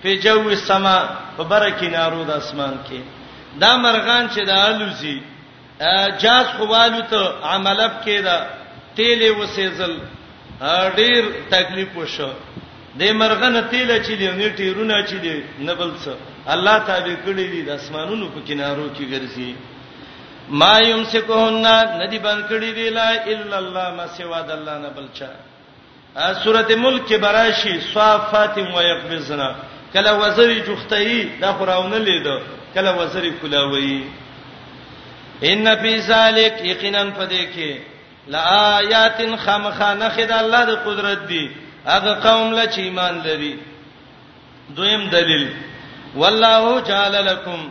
په جو السما په بر کې نارو د اسمان کې دا مرغان چې د الوزي جاز خوالو ته عملب کېدا تیلې وسېزل ډیر تکلیف وشو د مرغنه تیل چې دی نه ټیرونه چې دی نه بل څه الله تعالی کړی دی د اسمانونو په کنارو کې ګرځي ما یمسکهن ندی بند کړی دی لا الا الله ما سوا د الله نه بل چا سورته ملک کې براشي صافات و يقبزنا کله وزري جختي دا خراونه لید کله وزري کلاوي ان فی ذلک یقینا پدې کې لآیات خامخانه خد الله د قدرت دی هغه قوم له چې ایمان لري دویم دلیل والله جعل لكم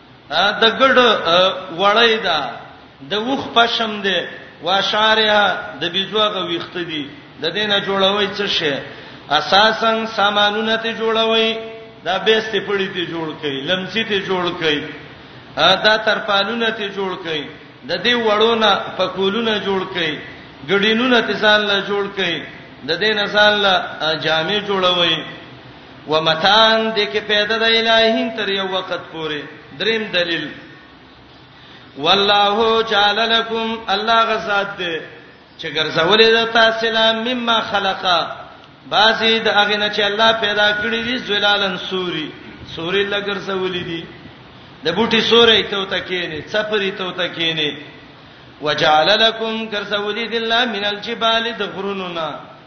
د ګډ وړی دا د وخ پشم دی واشارها د بيزوغه ویخت دی د دینه جوړوي څه شي اساسا سامانونه ته جوړوي دا بیسته پړی ته جوړ کړي لمسی ته جوړ کړي دا ترپالونه ته جوړ کړي د دې وړونه پکولونه جوړ کړي ګډینونه ته ځان لا جوړ کړي د دې نه ځان لا جامې جوړوي ومتان دې کې پیدا د الہین تر یو وخت پورې دریم دلیل والله جعل لكم الله غزاد دې چې ګرځولې د تاسو لام مما خلقا بازي د هغه نه چې الله پیدا کړی دي زلالن سوري سوري لګر سولې دي د بوټي سورې ته تکینه چپري ته تکینه وجعل لكم ګرځولې دي الله من الجبال د غرونو نه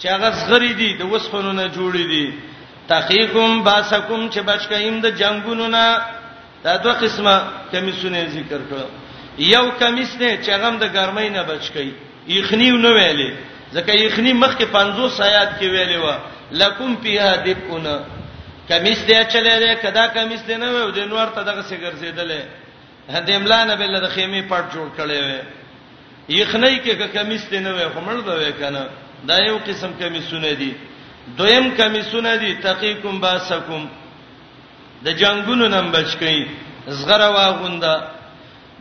چې هغه زغری دي د وسخونو نه جوړې دي تقیکم باسکم چې بچکایم د جنگونو نه دا دوه قسمه کمیسونه ذکر کړو یو کمیس نه چې غم د ګرمۍ نه بچکی یخنی نه ویلې ځکه یخنی مخکې 50 آیات کې ویلې و لکم فیها دفئون کمیس دې چلے دې کدا کمیس دې نه و د نور ته دغه څه ګرځیدلې د املا نه بل د خیمه پټ جوړ کړي وي یخنۍ کې کمیس ته نه وي همړ به وي کنه دا یو قسم کمیسونه دي دویم کمیسونه دي تقیکم باسکم د جنگونو نم بچ کئ زغره واغونده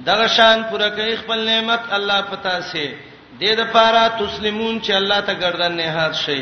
دغه شان پوره کوي خپل نعمت الله پتا سي د دې لپاره تسلیمون چې الله ته ګردن نه هات شي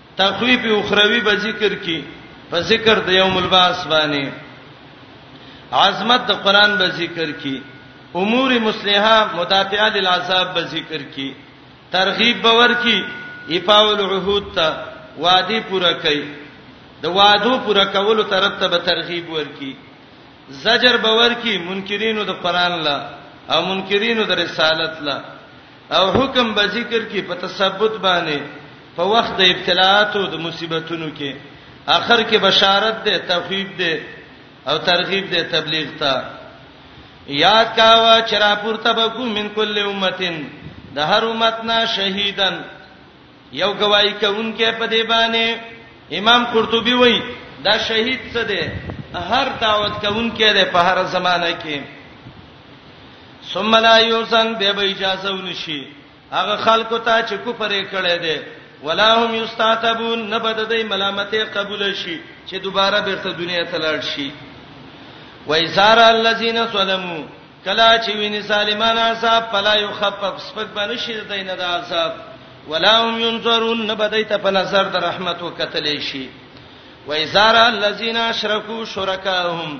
تخویف اخروی به ذکر کی په ذکر د یوم الباس باندې عظمت د قران به ذکر کی امور مصلحه مدافعه للعذاب به ذکر کی ترغیب باور کی ایفاء العهود ته وعده پوره کړي د وعده پوره کولو طرف ته به ترغیب ورکی زجر باور کی منکرینو د قران لا او منکرینو د رسالت لا او حکم به ذکر کی په تثبت باندې په وخت د ابتلاات او د مصیبتونو کې اخر کې بشارت ده تخویب ده او ترغیب ده تبلیغ ته یاد کاوه چرا پورته بکو من کل امتن د هر امت نه شهیدن یو گواہی کوونکې په دې باندې امام قرطبي وایي دا شهید څه دی هر دعوت کوونکې ده په هر زمانہ کې ثم لا یوزن به به اجازه ونشي هغه خلکو ته چې کفر یې کړی دی ولا هم یستعتبون نه بد دې ملامتې قبول شي چې دوباره بیرته دنیا ته لاړ شي وایزار الذین ظلموا کلا چې ویني ظالمان عذاب فلا يخفف سپک باندې شي دینه د عذاب ولا هم ينظرون نبدایت په نظر د رحمت وکتلې شي و ایزار الذین اشرکو شرکاهم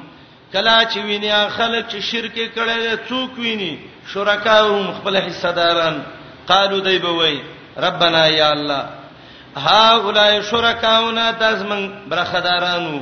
کلا چې ویني خلک چې شرک کړي څوک ویني شرکاهم خپل حصہ داران قالو دی به وای ربنا یا الله ها اولای شرکاونا تاسو من برخدارانو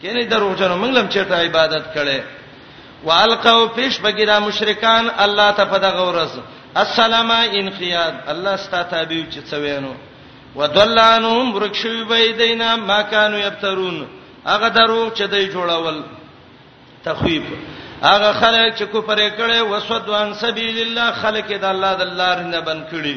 کینه دروغجنو موږ لم چیرته عبادت کړي والقوا پیش بګرا مشرکان الله ته په دغه ورځ السلام انقیاد الله ستا تابع چې څوینو ودلانهم ورکشوی بيدینا ما كانوا یبترون هغه درو چې دوی جوړول تخویب هغه خلک چې کو پرې کړي وسودوان سبیل الله خلک د الله د لار نه بن کړي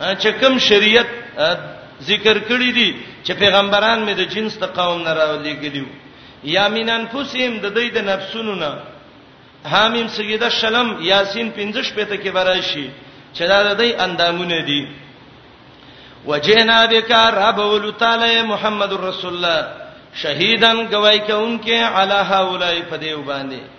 چې کوم شریعت ذکر کړی دی چې پیغمبران مې د جنس ته قوم نه راولېګلیو یا مین انفسهم د دوی د نفسونو نه حامیم سیده شلم یاسین 15 پته کې براشي چې دا د دوی اندامونه دي وجهنا بک رب ول تعالی محمد رسول الله شهیدن گواہی کوونکې علی هؤلاء فدیو باندې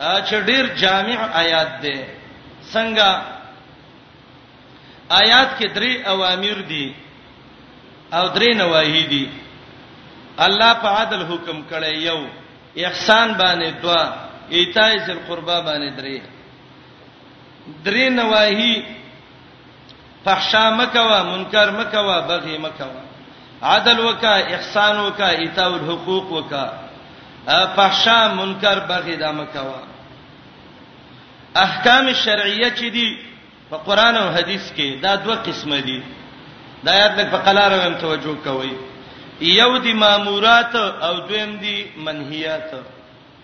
چې ډیر جامع آیات دی څنګه آیات کې درې اوامر دي او درې نواهی دي الله په عدل حکم کړی یو احسان باندې دوا ایتای ذل قربا باندې درې درې نواهی فحشا مکوا منکر مکوا بغي مکوا عدل وکا احسان وکا ایتاء الحقوق وکا فحشا منکر بغي دا مکوا احکام شرعیه چې دي په قران او حديث کې دا دوه قسمه دي دا یاد لک په قلار ویم توجه کوئ یو دي مامورات او دویم دي منهیات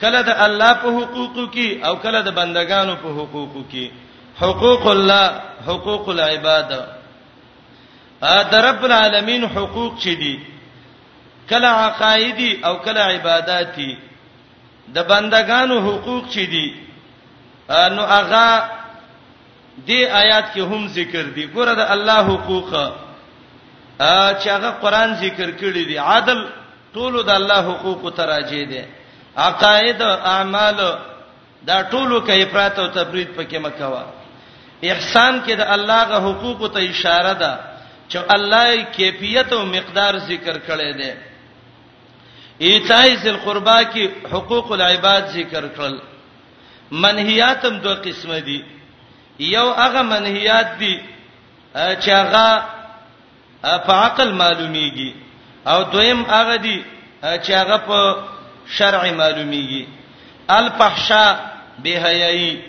کله د الله په حقوقو کې او کله د بندگانو په حقوقو کې حقوق الله حقوق العباد ا د رب العالمین حقوق چې دي کله عقایدی او کله عبادتي د بندگانو حقوق چې دي نو هغه دې آیات کې هم ذکر دي ګوره د الله حقوق چې هغه قران ذکر کړی دی عدل ټولو د الله حقوق ته راځي دي عقاید اعمال دا ټولو کې افراط او تفرید پکې مکوا احسان کې د الله غ حقوق ته اشاره ده چې الله کیفیت او مقدار ذکر کړی دی ایتای ذل قربا کې حقوق العباد ذکر کړل منهیات هم دوه قسمه دي یو هغه منهیات دي چې هغه په عقل معلومیږي او دویم هغه دي چې هغه په شرع معلومیږي الفحشاء بهایي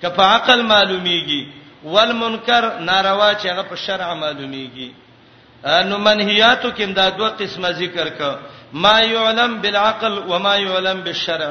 که په عقل معلومیږي والمنکر ناروا چې هغه په شرع معلومیږي نو منهیاتو کې دا دوه قسمه ذکر ک ما يعلم بالعقل وما يعلم بالشرع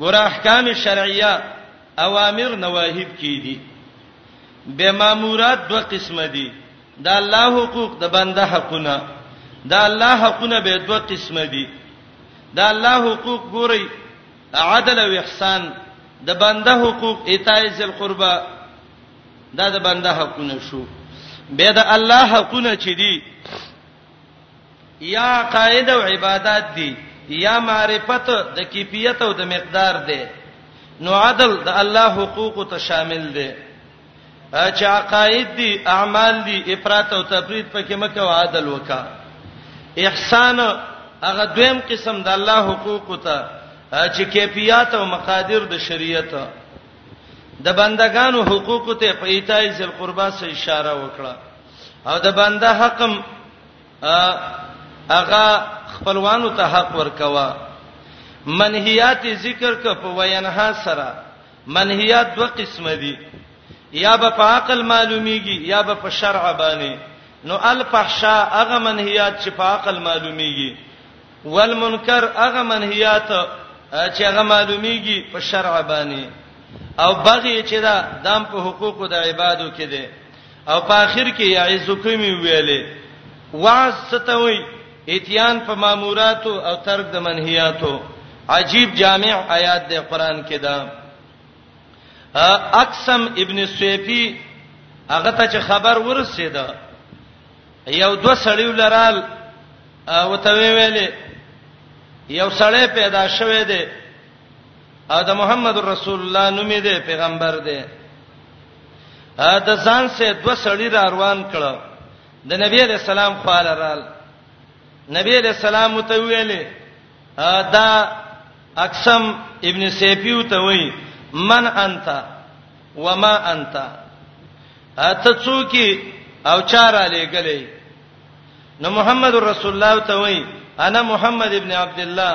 ګور احکام شرعیه اوامر نواهید کی دي به مامورات دوه قسمه دي دا الله حقوق د بنده حقونه دا الله حقونه به دوه قسمه دي دا الله حقوق ګوري عدل او احسان د بنده حقوق ایتای ذل قربا دا د بنده حقونه شو به د الله حقونه چې دي یا قاعده او عبادت دي یا معرفت د کیفیت او د مقدار دی نو عدل د الله حقوق ته شامل دی چې عقاید دي اعمال دي افراط او تفرید پکې مکه او عدل وکا احسان هغه دویم قسم د الله حقوق ته چې کیفیت او مقادیر د شریعت د بندگانو حقوق ته په ایتای ذل قربا سره اشاره وکړه او د بنده حق هغه خپلوانو ته حق ورکوا منهیات ذکر ک په وینها سره منهیات دوه قسمه دي یا به په عقل معلومیږي یا به په شرع باندې نو الفحشاء هغه منهیات چې په عقل معلومیږي والمنکر هغه منهیات چې هغه معلومیږي په شرع باندې او بغي چې دا دام په حقوقو د عبادو کې دي او په اخر کې یعزکم ویلې وعظ ستوي اتیان په ماموراتو او ترک د منهیاتو عجیب جامع آیات د قران کې ده اقسم ابن سیفی هغه ته چې خبر ورسید یو دو سړیو لرال او ته ویلې یو سړی پیدا شوه دی او د محمد رسول الله نومې دی پیغمبر دی د ځان سه دو سړی را روان کړه د نبی علی السلام خواله رال نبی علی السلام ته ویلې دا اقسم ابن سیفیو ته وی من انت وما انت اته څوکي او چار علی ګلې نو محمد رسول الله ته وی انا محمد ابن عبد الله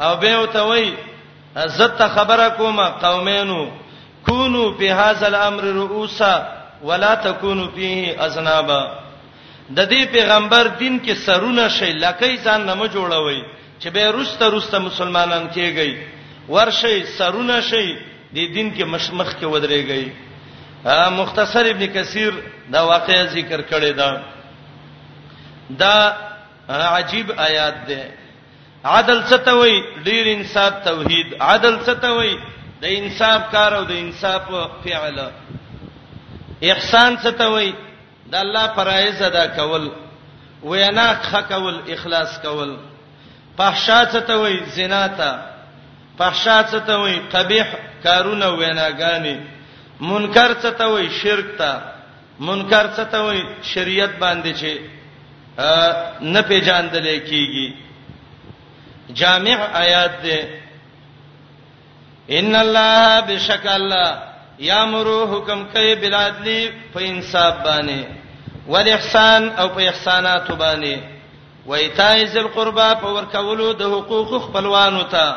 او به وته وای زت خبره کوم قومینو کونو په هاذا الامر رؤوسا ولا تکونو فيه اذنابا د دې پیغمبر دین کې سرونه شي لکه ځان نه مو جوړوي چې به روسته روسته مسلمانان کېږي ورشي سرونه شي د دین کې مشمخ کې ودرېږي مختصر ابن کثیر دا واقعي ذکر کړی دا دا عجیب آیات ده عدل څه ته وای ډیر انصاف توحید عدل څه ته وای د انصاف کار او د انصاف فعل احسان څه ته وای د الله فرایض ادا کول وینا خکول اخلاص کول فحشا څه ته وای زنا ته فحشا څه ته وای قبیح کارونه ویناګانی منکر څه ته وای شرک ته منکر څه ته وایي شریعت باندې چې نه پیژاندل کیږي جامع آیات ده ان الله بشک الله یامر حکم کوي بالعدل په انصاف باندې والاحسان او په احسانات باندې وایتای ذل قربا په ورکولو د حقوق خپلوانو ته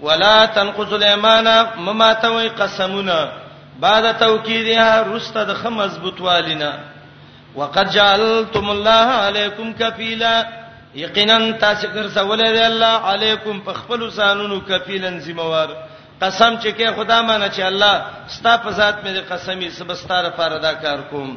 ولا تنقضوا الايمان مماتوي قسمونه بعد توکیدها رسته د خه مضبوطوالینا وقد جعلتم الله عليكم کفیلا یقینا تاسو ګرځولې دی الله علیکم په خپل ځانونو کفیلن ذمہوار قسم چې کې خدا مانه چې الله ستا په ذات مې قسمی سبستاره پر ادا کار کوم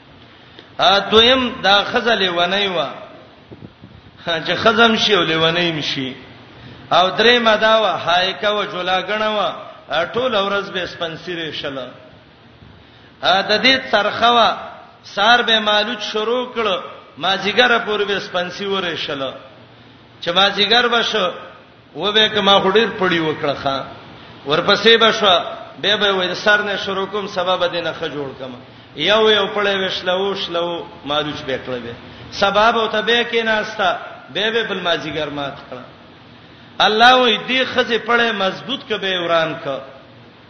ا دویم دا خزلې ونی و چې خزم شي او لونی مشي او درې مدا و هایکا و جولاګنه و ټول ورځ به سپنسیره شله ا د دې ترخه و سار به مالوچ شروع کړ ما زیګره پورې به سپنسی ورې شله چې ما زیګر بشو و به کما خډیر پړی وکړه خان ورپسې بشو به به وې سر نه شروع کوم سبب دینه خ جوړ کما یو یو پړې وشلو شلو مالوچ به کړې به سبب او ته به کې ناستا به به بل ماځي ګرمات کړه الله وې دې خزه پړې مضبوط کبه وران کړه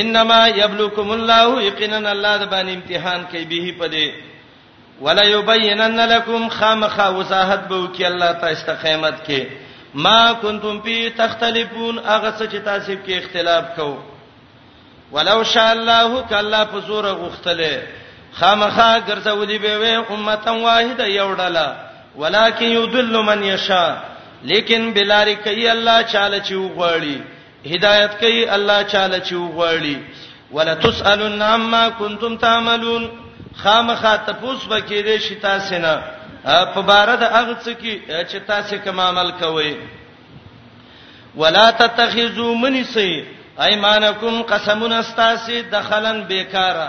انما یبلوکم الله یقینا الله د باندې امتحان کوي به په دې ولا یبینن لکم خامخا وضاحت به وکي الله تاسو ته قیامت کې ما کنتم پی تختلفون هغه څه چې تاسو کې اختلاف کوو ولو شاء الله کله په زور غختله خامخا ګرځولې به وي امته واحده یو ډله ولکه یضل من یشا لیکن بلاری کوي الله چاله چې وغړي هدایت کوي الله چاله چې وغواړي ولتسالن عما كنتم تعملون خامخا تپوس بکې دې شتا سینا په بار د هغه څه کې چې تاسو کوم عمل کوئ ولا تتخذوا منسي ايمانكم قسمنا استاسي دخلن بیکاره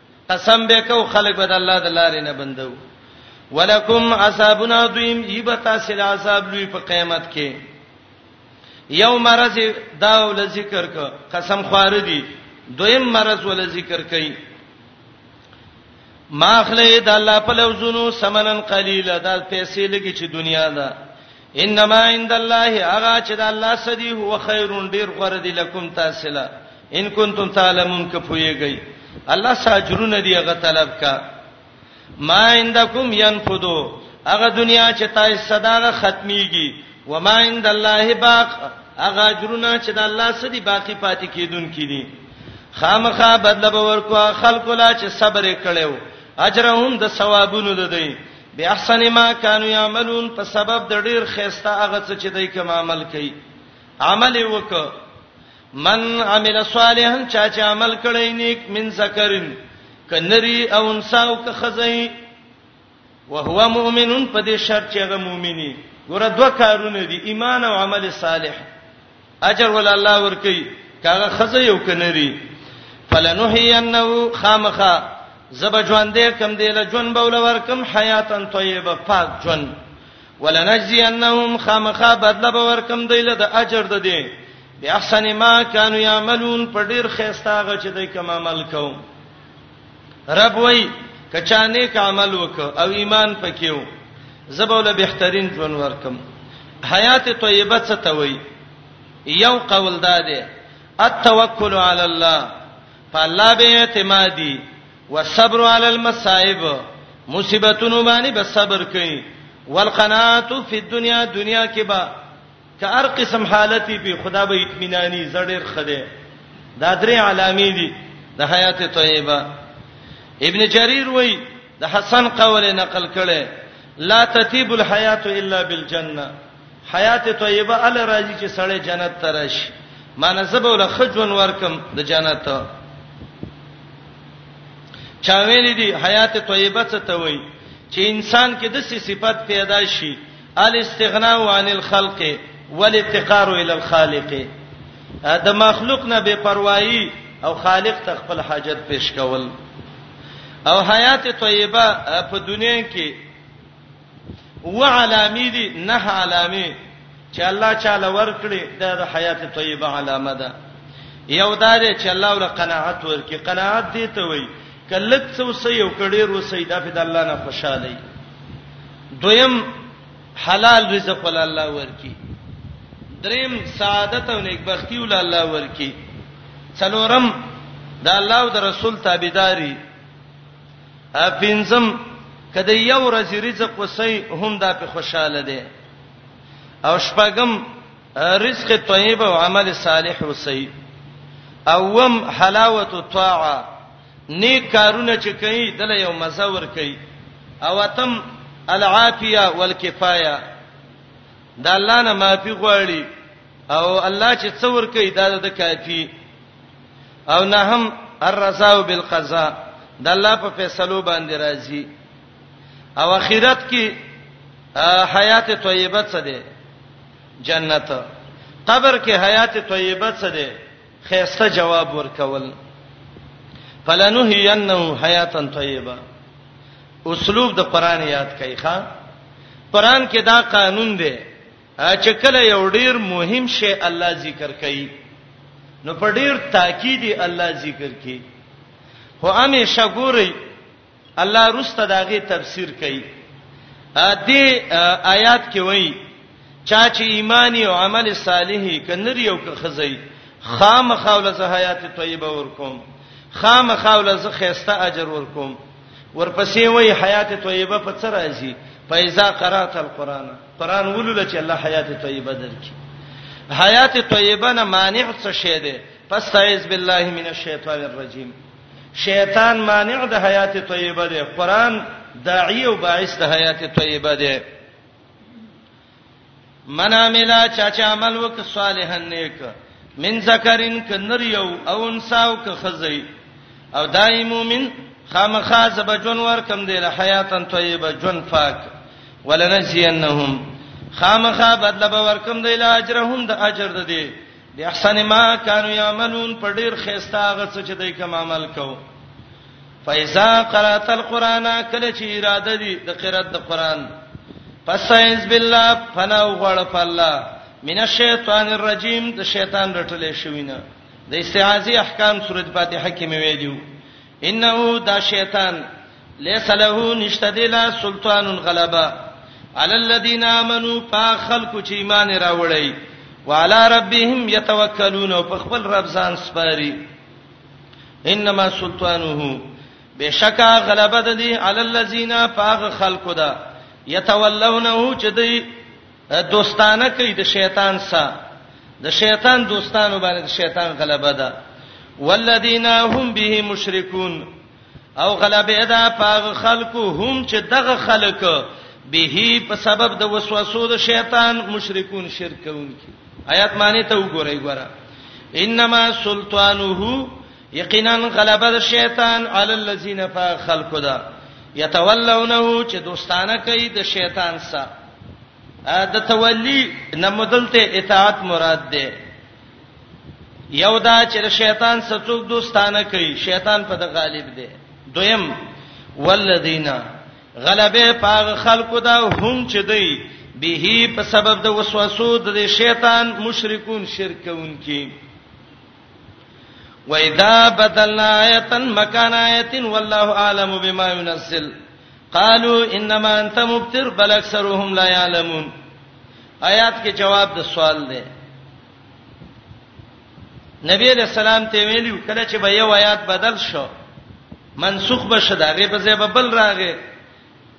قسم به کو خلق به د الله د لارې نه بندو ولکم عذابنا دویم یبتا سل عذاب لوی په قیامت کې یو مرز دا ول ذکر ک قسم خوار دی دویم مرز ول ذکر کئ ماخله د الله په لوزونو سمنن قلیل دا پیسې لګی چې دنیا ده انما عند الله اغا چې د الله سدي هو خیرون ډیر غره دي لکم تاسو لا ان کنتم تعلمون که پويږي الله ساجرون دی هغه طلب کا ما عندکم ينفدو هغه دنیا چې تاسو صداغه ختميږي و ما عند الله باق هغه اجرونه چې د الله سدي باقی پاتې کیدون کیدي خامخا بدل به ورکو خلکو لا چې صبر کړو اجرهم د ثوابونو ده دی باحسن ما كانوا يعملون په سبب د ډیر خيسته هغه څه چې دای کوم عمل کوي عمل وک من عمل صالحا چا چې عمل کړی نیک من ذکرن کنری او انسا او که خزای وهو مؤمن په دې شرط چې هغه مؤمنی ګوره دوه کارونه دي ایمان او عمل صالح اجر ول الله ورکی کاغه خزه یو کنری فلنحینه خامخه زب ژوند دې کم دې له ژوند بول ورکم حیاتن طیبه پاک ژوند ولنجزینهم خامخه بدله به ورکم دی له اجر ده دې به احسن ما كانوا يعملون په ډیر خيسته غچ دې کوم عمل کوم رب وای کچا نیک عمل وک او ایمان پکېو زبوله بهترین ژوند ورکم حیات طیبه څه ته وای یو قول داده التوکل علی الله فالله به اعتمادی والصبر علی المصائب مصیبتونو باندې به صبر کړي والقناعت فی الدنیا دنیا کې به که هر قسم حالت وي خدا به اطمینانی زړیر خده دا درې علامې دي د حیات طیبه ابن جریر وای د حسن قول نقل کړي لا تتیب الحیات الا بالجنه حیات طیبه ال راځي چې سړی جنت ترش مانسب ول خجون ورکم د جنت چا ویل دي حیات طیبه څه ته وای چې انسان کې د صفات پیدا شي الاستغناء عن الخلق والاتقار الى الخالق د مخلوق نه بے پروايي او خالق ته خپل حاجت پیش کول او حیات طیبه په دنیا کې و علامې دي نه علامې چې الله تعالی ورکړي دا د حیات طیبه علامه ده یو دا دی چې الله ول قناعت ورکړي قناعت دي ته وایي کله څو سې یو کړي روسي دا په الله نه خوشاله وي دویم حلال رزق ول الله ورکی دریم سعادت او نیکبختی ول الله ورکی څلورم د الله او د رسول تابعداري اپینزم کله یو ورځ رزق وسی هم دا په خوشاله دي او شپږم رزق طیب او عمل صالح وسی اوم حلاوت الطاعه نیک کارونه چې کوي دله یو مزه ور کوي او تم العافیه والکفایه د الله نه معافي غواړي او الله چې څور کوي دا د کافي او نه هم الرضا بالقضاء د الله په فیصلو باندې راضي او اخرت کې حیات طیبه څه ده جنت قبر کې حیات طیبه څه ده خیسته جواب ورکول فلنهینه حیاتا طیبه اسلوب د قران یاد کای ښا قران کې دا قانون دی چې کله یو ډیر مهم شی الله ذکر کوي نو په ډیر تاکید الله ذکر کوي هو همیشه ګوري الله رسته داغه تفسیر کوي ا دې آیات کې وایي چا چې ایمانی او عمل صالحي کنر یو که خزی خام خاول زه حیات طیبه ورکوم خام خاول زه خيسته اجر ورکوم ورپسې وایي حیات طیبه په څه راځي فایزا قرات القرآن قرآن ولول چې الله حیات طیبه درکې حیات طیبه نه مانع څه شه ده فاستعذ بالله من الشیطان الرجیم شیطان مانع د حیات طیبه دی قران داعی او باعث د حیات طیبه دی من عمل چا چا عمل وک صالحا نیک من ذکرین ک نر یو او انسا او ک خزی او دای مومن خامخا زب جون ور کم دی له حیاتن طیبه جون پاک ولنجینهم خامخا بدل به ور کم دی له اجرهم د اجر د دی بیا احسن ما کانو یعملون په ډیر خيستا غڅ چې دای کوم عمل کو فایزا قرات القرآن کله چې اراده دي د قرات د قرآن پس ایز بالله فنا وغړ په الله من الشیطان الرجیم د شیطان رټلې شوینه د استعاذی احکام سورۃ فاتحه کې مې ویلو انه دا شیطان ليس له نشته دی لا سلطان غلبا علی الذین آمنو فخلق چې ایمان راوړی وعلى ربهم يتوکلون او په خپل رب ځان سپاري انما سلطانه بشکا غلبه د دې علی الذین فاغ خلق دا یتولونه چې دی دوستانه کوي د شیطان سره د شیطان دوستانو باندې د شیطان غلبه ده والذین هم به مشرکون او غلبه ده پاغ خلکو هم چې دغه خلک به په سبب د وسوسو د شیطان مشرکون شرک کوونکي آیات معنی ته وګورئ ګوره انما سلطانه یقینا غلبه د شیطان علی الذین فخلقوا دا یتولونه چې دوستانه کوي د شیطان سره د تولی نمدلته اطاعت مراد ده یو دا چې شیطان ستوک دوستانه کوي شیطان په د غالب ده دویم والذین غلبه پاغ خلقو دا هم چې دی به په سبب د وسوسو د شیطان مشرکون شرک کوونکي واذا بدلنا آیه مکان آیه والله اعلم بما ينزل قالوا انما انت مبتر بل اکثرهم لا يعلمون آیات کې جواب د سوال دی نبی علیہ السلام ته ویلو کله چې به یو آیات بدل شو منسوخ بشه دا غي په ځای به بل راغی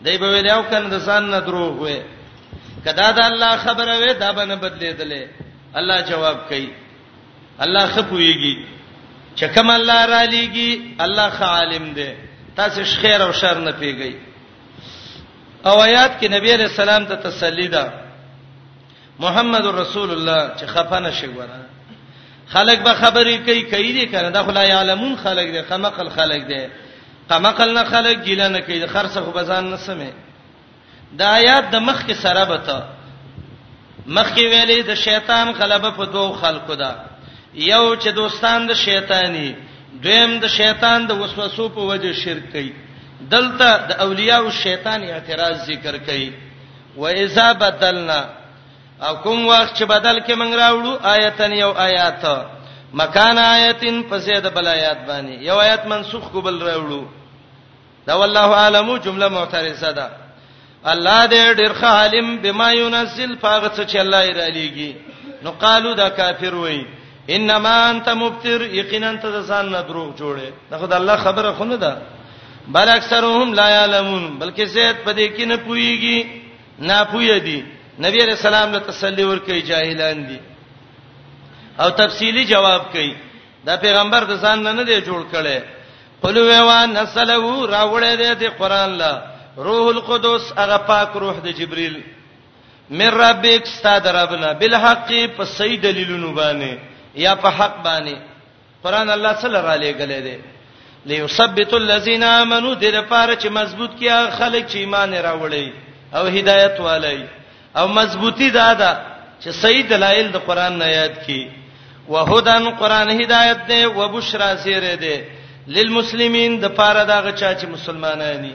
دی به ویل او کنه د ځان نه دروغ وې کدا د الله خبره وې دا به نه بدلیدلې الله جواب کوي الله خپويږي چې کوم الله را لېږي الله خالم دی تاسو خیر او شر نه پیږئ او آیات کې نبی رسول الله ته تسلی ده محمد رسول الله چې خپه نشي ګوره خلک به خبرې کوي کوي دي کنه دا خلا یعلمون خلک دي خمقل خلک دي قمقل نه خلک ګیله نه کوي خرڅه خو بزان نه سمې دا آیات د مخ کې سره به ته مخ کې ویلې د شیطان غلبه په دوو خلکو ده یو چې دوستان د شیطانی دویم د شیطان د وسوسو په وجه شرک کوي دلته د اولیاء او شیطان اعتراض ذکر کوي و اذا بدلنا او کوم وخت چې بدل کې موږ راوړو آیتن یو آیات مکان آیتن په زید بل آیات باندې یو آیات منسوخ کو بل راوړو دا والله عالمو جمله معترضه ده الله دې ډېر عالم بما ينزل فاغت چې الله یې را لېږي نو قالو دا کافر وای انما انت مبتر یقینا ته ځان نه دروغ جوړه دا خدای الله خبره خونه ده بل اکثرهم لا یعلمون بلکې زید پدې کې نه پويږي نه پوي دي نبی علیہ السلام له تسلی ور کوي جاهلان دي او تفصیلی جواب کوي دا پیغمبر د ځان نه نه دی جوړ کړي قلوا وا نسله راوړې دې قرآن لا روح القدس هغه پاک روح د جبريل من ربک استاد ربنا بالحق په صحیح دلیلونو باندې یا په حق باندې قران الله صلی الله علیه غلې دی ليثبت الذين امنوا د لپاره چې مضبوط کیا خلک چې ایمان راوړي او هدایت والي او مضبوطی دا ده چې صحیح دلایل د قران نه یاد کی وهدن قران هدایت دی وبشرا زیره دی للمسلمین د پاره دا غچا چې مسلمانانی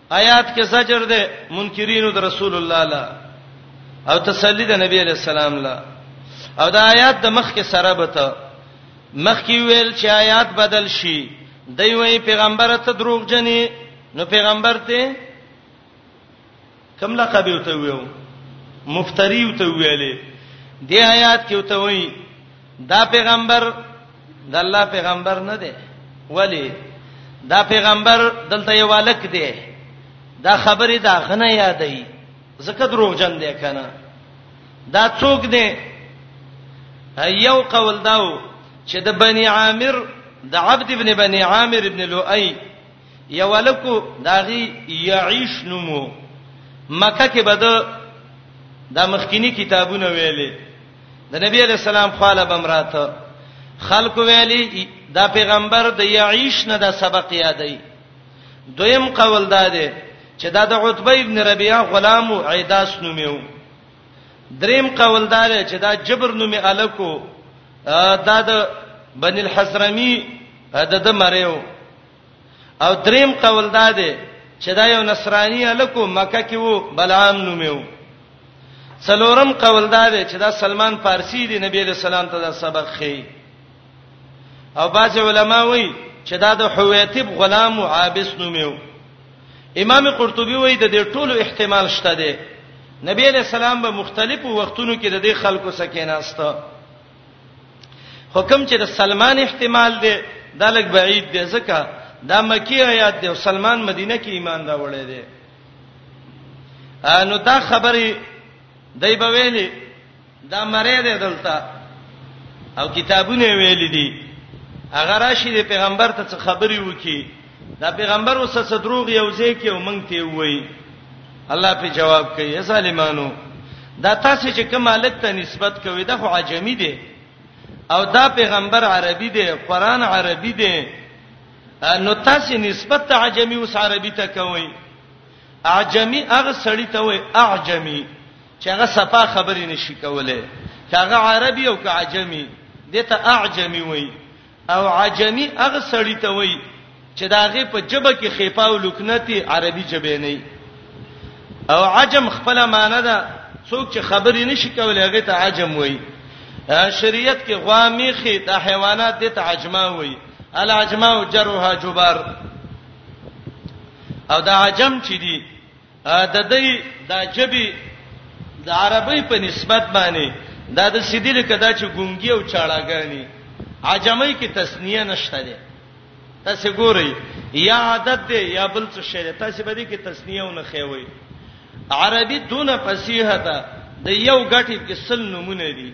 آیات کې زجر ده منکرینو د رسول الله لا او تسلی د نبی علی السلام لا او دا آیات د مخ کې سره به ته مخ کې ویل چې آیات بدل شي دی وی پیغمبر ته دروغ جنې نو پیغمبر ته کوم لقب یو ته ویو مفتری یو ته ویلې دی آیات کې وته وی دا پیغمبر د الله پیغمبر نه دی ولی دا پیغمبر دلته یو الک دی دا خبره دا غنه یادای زکه دروغ جن دی کنه دا څوک دی یو قول داو چې د بنی عامر د عبد ابن بنی عامر ابن لؤي یو الکو داغي یعيش نومو مکه کې بده د مخکینی کتابونه ویلې د نبی علی السلام خاله بمراته خلق ویلی دا پیغمبر د یعیش نه د سبق یادای دویم قول دا دی چې دا د عتبه ابن ربیعه غلام او عیداس نومیو دریم قول دا دی چې دا جبر نومي الکو دا د بن الحسرمی د د مریو او دریم قول دا دی چې دا یو نصرانی الکو مکه کې وو بلعام نومیو څلورم قول دا دی چې دا سلمان فارسی دی نبی له سلام ته دا سبق خي او باج علما وایي چې دا د حویتب غلام او عابس نومیو امام قرطبي وایي د دې ټولو احتمال شته دی نبی علیہ السلام به مختلفو وختونو کې د دې خلکو سکیناسته حکم چې د سلمان احتمال دی دا لګ بعید دی ځکه دا مکی آیات دی او سلمان مدینه کې ایمان راوړی دی نو دا خبرې دای په ویلې دا مری دی دلته او کتابونه ویلې دي هغه راشي د پیغمبر ته خبرې وکي دا پیغمبر اوس څه دروغ یو ځای کې او مونږ ته وایي الله په جواب کوي یا ظالمانو دا تاسو چې کوم مالک ته نسبت کوي دا خو عجمی دی او دا پیغمبر عربي دی قران عربي دی نو تاسو نسبت ته عجمی اوس عربي ته کوي عجمی هغه سړی ته وای عجمی چې هغه صفه خبرې نشي کوله چې هغه عربي او که عجمی دته اعجمی وای او عجمي هغه سړی ته وایي چې دا غي په جبه کې خېپاو لکنتی عربي جبه نه او عجم خپل معنی ده څوک چې خبرې نشي کولای هغه ته عجم وایي شریعت کې غوامیخي د حیوانات د تعجما وایي العجما جرها جبار او دا عجم چې دي د دې د جبي د عربی په نسبت باندې دا د سیدی لکه دا چې ګونګي او چاړاګانی عجمای کې تسنیه نشته ده تاسو ګورئ یا عادت ده یا بل څه شی تاسو به دې کې تسنیه ونه خوي عربي دونه فصیحه ده د یو غټي کې سل نمونه دي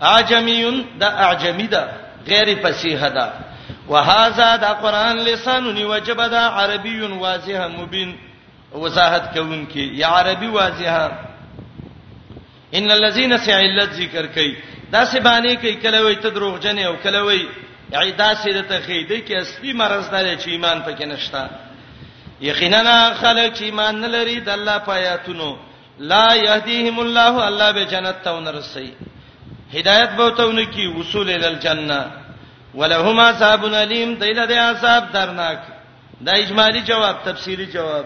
اعجمیون د اعجمی ده غیر فصیح ده وهذا دا قران لسان وجب دا عربی واضح مبین وضاحت کوونکی یا عربی واضحه ان الذين سعلت ذکر کوي دا څه باندې کوي کله وي ته دروغجن او کله وي عیدا سره ته خېدې کې اصلي مرز دار چې ایمان پکې نشتا یقینا خلک چې ایمان نه لري د الله پایاتونو لا يهديهم الله الله به جنت ته ونرسي هدایت به ته ونکي وصول ال الجنه ولهما عذاب الیم دایله د عذاب درناک دا اجمالی جواب تفصیلی جواب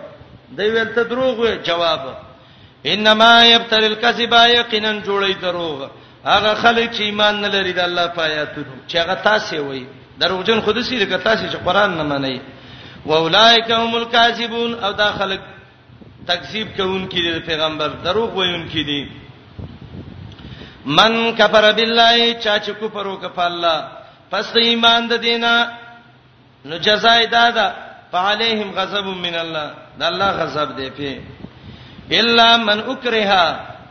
دی ویل ته دروغ وی جواب انما یبتل الکذب یقینا جوړی دروغ هغه خلک چې ایمان نه لري د الله په آیاتونو چې هغه تاسو وي دروغجن خود سي لکه تاسو چې قران نه منئ واولائک هم الکاذبون او دا خلک تکذیب کوونکي دي پیغمبر دروغ وایونکي دي من کفر بالله چا چې کفر وکړ په الله پس ایمان د دینه نو جزای دادا فعليهم غضب من الله د الله غضب دی په الا من اکره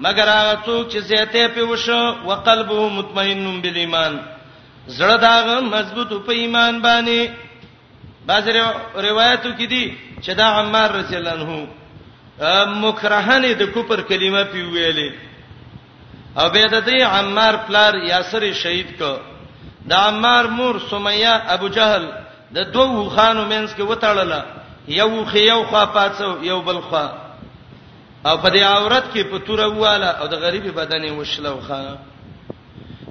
مگر هغه څوک چې زیاته په وشو وقلبه مطمئن بالایمان زړه داغه مضبوط په ایمان باندې بعض روایتو کې دي چې دا عمار رضی الله عنه مکرهنه د کوپر کلمه پی ویلې او به د دې عمار پلار یاسر شهید کو د عمار مور سمیه ابو جهل د دوو خانو مینس کې وتاړله یو خې یو خوا پاتسو یو بل خوا او په دې عورت کې په تور واله او د غریبي بدن وشلو خا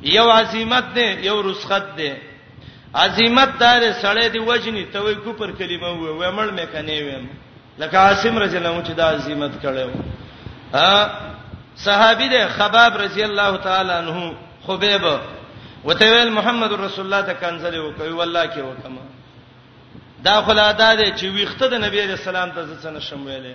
یو عظمت دی یو رسخت دی عظمت دار سړی دی وجنی ته وی کوپر کلمه وې وې مړ مې کني ویم لکه عاصم رضی الله عنه چې دا عظمت کړو ها صحابي دی خباب رضی الله تعالی عنہ خبيب وته ویل محمد رسول الله ته کنځلې وکوي والله کې وکما دا خلا ادا دی چې ویخته د نبی رسول الله ته ځنه شم ویلې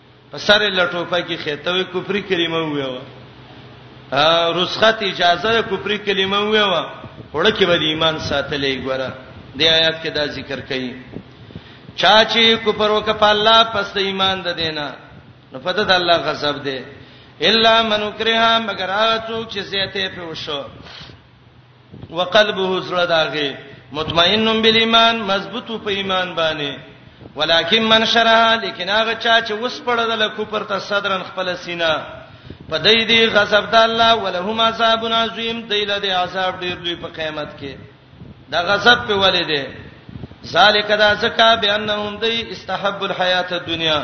په سره لټوپه کې خېتوي کفري کلمه ویو رسخت اجازه کفري کلمه ویو وړه کې به ایمان ساتلې ګوره د آیات کې دا ذکر کړي چا چې کفر وکړ الله پس د ایمان د دینا نو پته د الله غضب دی الا من کرها مگر هغه څوک چې زیاته په وشو وقلبه زړه داغه مطمئن بالایمان مضبوط په ایمان باندې ولکن من شرها لیکن هغه چا چې وس پړه د کوپر ته صدرن خپل سینا په دې دی غضب د الله ولهم عذاب عظیم دیله دی عذاب ډیر لوی په قیامت کې دا غضب په ولې دی ذالک دا زکا بانهم دی استحب الحیات الدنیا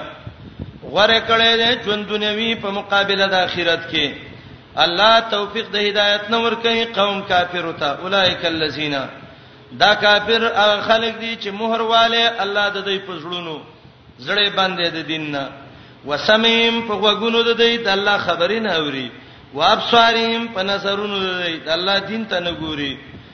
غره کړي دي ژوند دنیوي په مقابله د آخرت کې الله توفیق د هدایت نور کوي قوم کافر او ته اولایک الذین دا کافر هغه خلک دي چې مہر والے الله د دوی په زړونو زړې باندې د دین نه وسمیم په غوګونو د دوی د الله خبرې نه اوري وابصاریم په نظرونو د دوی د الله دین ته نه ګوري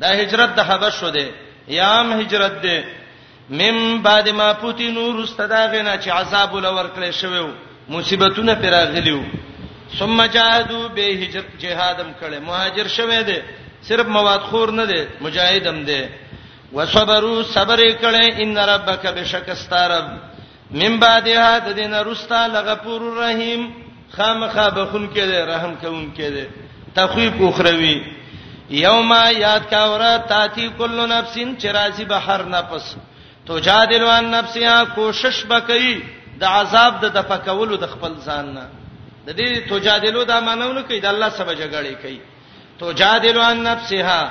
دا هجرت د حبشو دی یام هجرت دی مم بعد ما پوتی نور استداغنا چې عذاب ولور کړی شوو مصیبتونه پر راغلیو ثم جاهدوا به هجر جهادم کړي مهاجر شوه دي صرف مواد خور نه دي مجاهدم دي وصبروا صبر کړي ان ربک بشک استرب من بعدها د دین رستا لغفور الرحیم خامخا بخون کې ده رحم کوم کې ده تخویب اخروی یوم یاد کا ورا تاتی کل نفس چرازی بحر نفس تجادل عن نفسها کوشش بکئی د عذاب د دفقولو د خپل ځان نه د دې تجادلو دا مانونه کوي د الله سبا جګړه کوي تجادل عن نفسها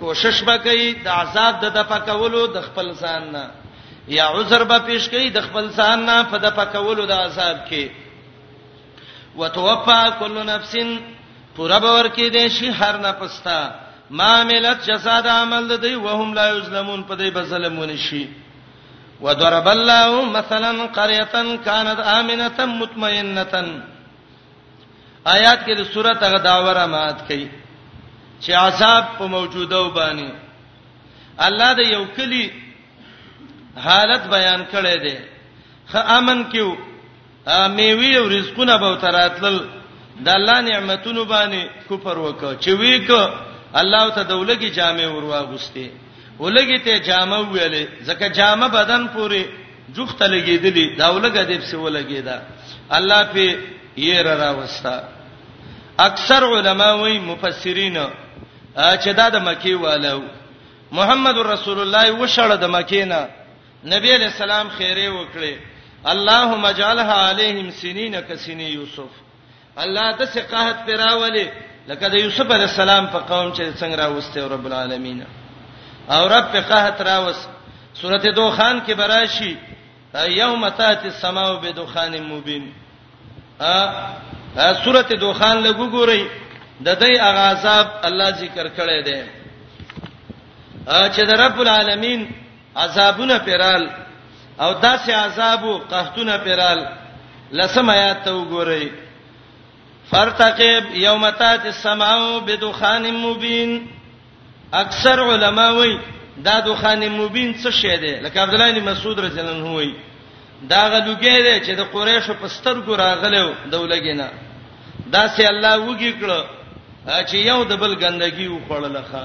کوشش بکئی د عذاب د دپکولو د خپل ځان نه یا عذر به پیش کړي د خپل ځان نه په د پکولو د عذاب کې وتوفا کل نفس پورا باور کې دي شي هر نه پستا ما عملت جزاء د عمل د دی وهم لا یظلمون په دې بظلمون شي وضرب الله مثلا قريه كانت امنه مطمئنه آیات کې د سورته غ داوره مات کړي چې عذاب په موجوده وبانی الله د یو کلی حالت بیان کړی دی خ امن کیو میوي او رزقونه به تراتل د الله نعمتونو باندې کفر وکړه چې ویک الله ته دولګي جامې ورواغسته ولګي ته جامه ویلې ځکه جامه بدن پوري جوخته لګیدلی دا ولګه دې په ولګیدا الله په یې را راوستا اکثر علما وی مفسرین چې دا د مکی والو محمد رسول الله وشړه د مکینا نبی علیہ السلام خیره وکړي اللهم اجعلها عليهم سنين كسني يوسف الله د څه قحط پیراولې لکه د یوسف علی السلام په قوم چې څنګه راوسته رب العالمین او رب په قحط راوس سورته دوخان کې براشي یوم تات السماء بدخان مبین ا سورته دوخان لګو ګورئ د دې اغاظاب الله ذکر کړی دی چې د رب العالمین عذابونه پرې رال او داسې عذاب او قحطونه پرې رال لسم آیات ته وګورئ فرتقب یوم تات السماء بدخان مبین اکثر علما وایي دا دخان مبین څه شی دی لکه عبد الله بن مسعود رضی الله عنه وایي دا غلوګې دی چې د قریشو په سترګو راغلو دولګینا دا سه الله وګی کړو چې یو د بل ګندګي وخړلخه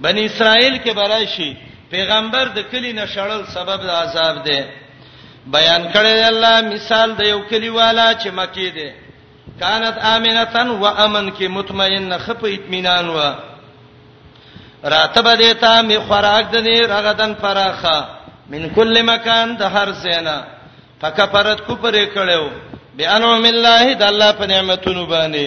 بنی اسرائیل کې براشي پیغمبر د کلی نشړل سبب د عذاب دی بیان کړی الله مثال د یو کلی والا چې مکی دی كانت امنه و امن کې مطمئنه خپ اطمینان و راتبه دیتا می خوراک د نه رغدن فراخه من کل مکان د هر زینا فکفرت کو پرې کړو بیا انو ملله د الله په نعمتونو باندې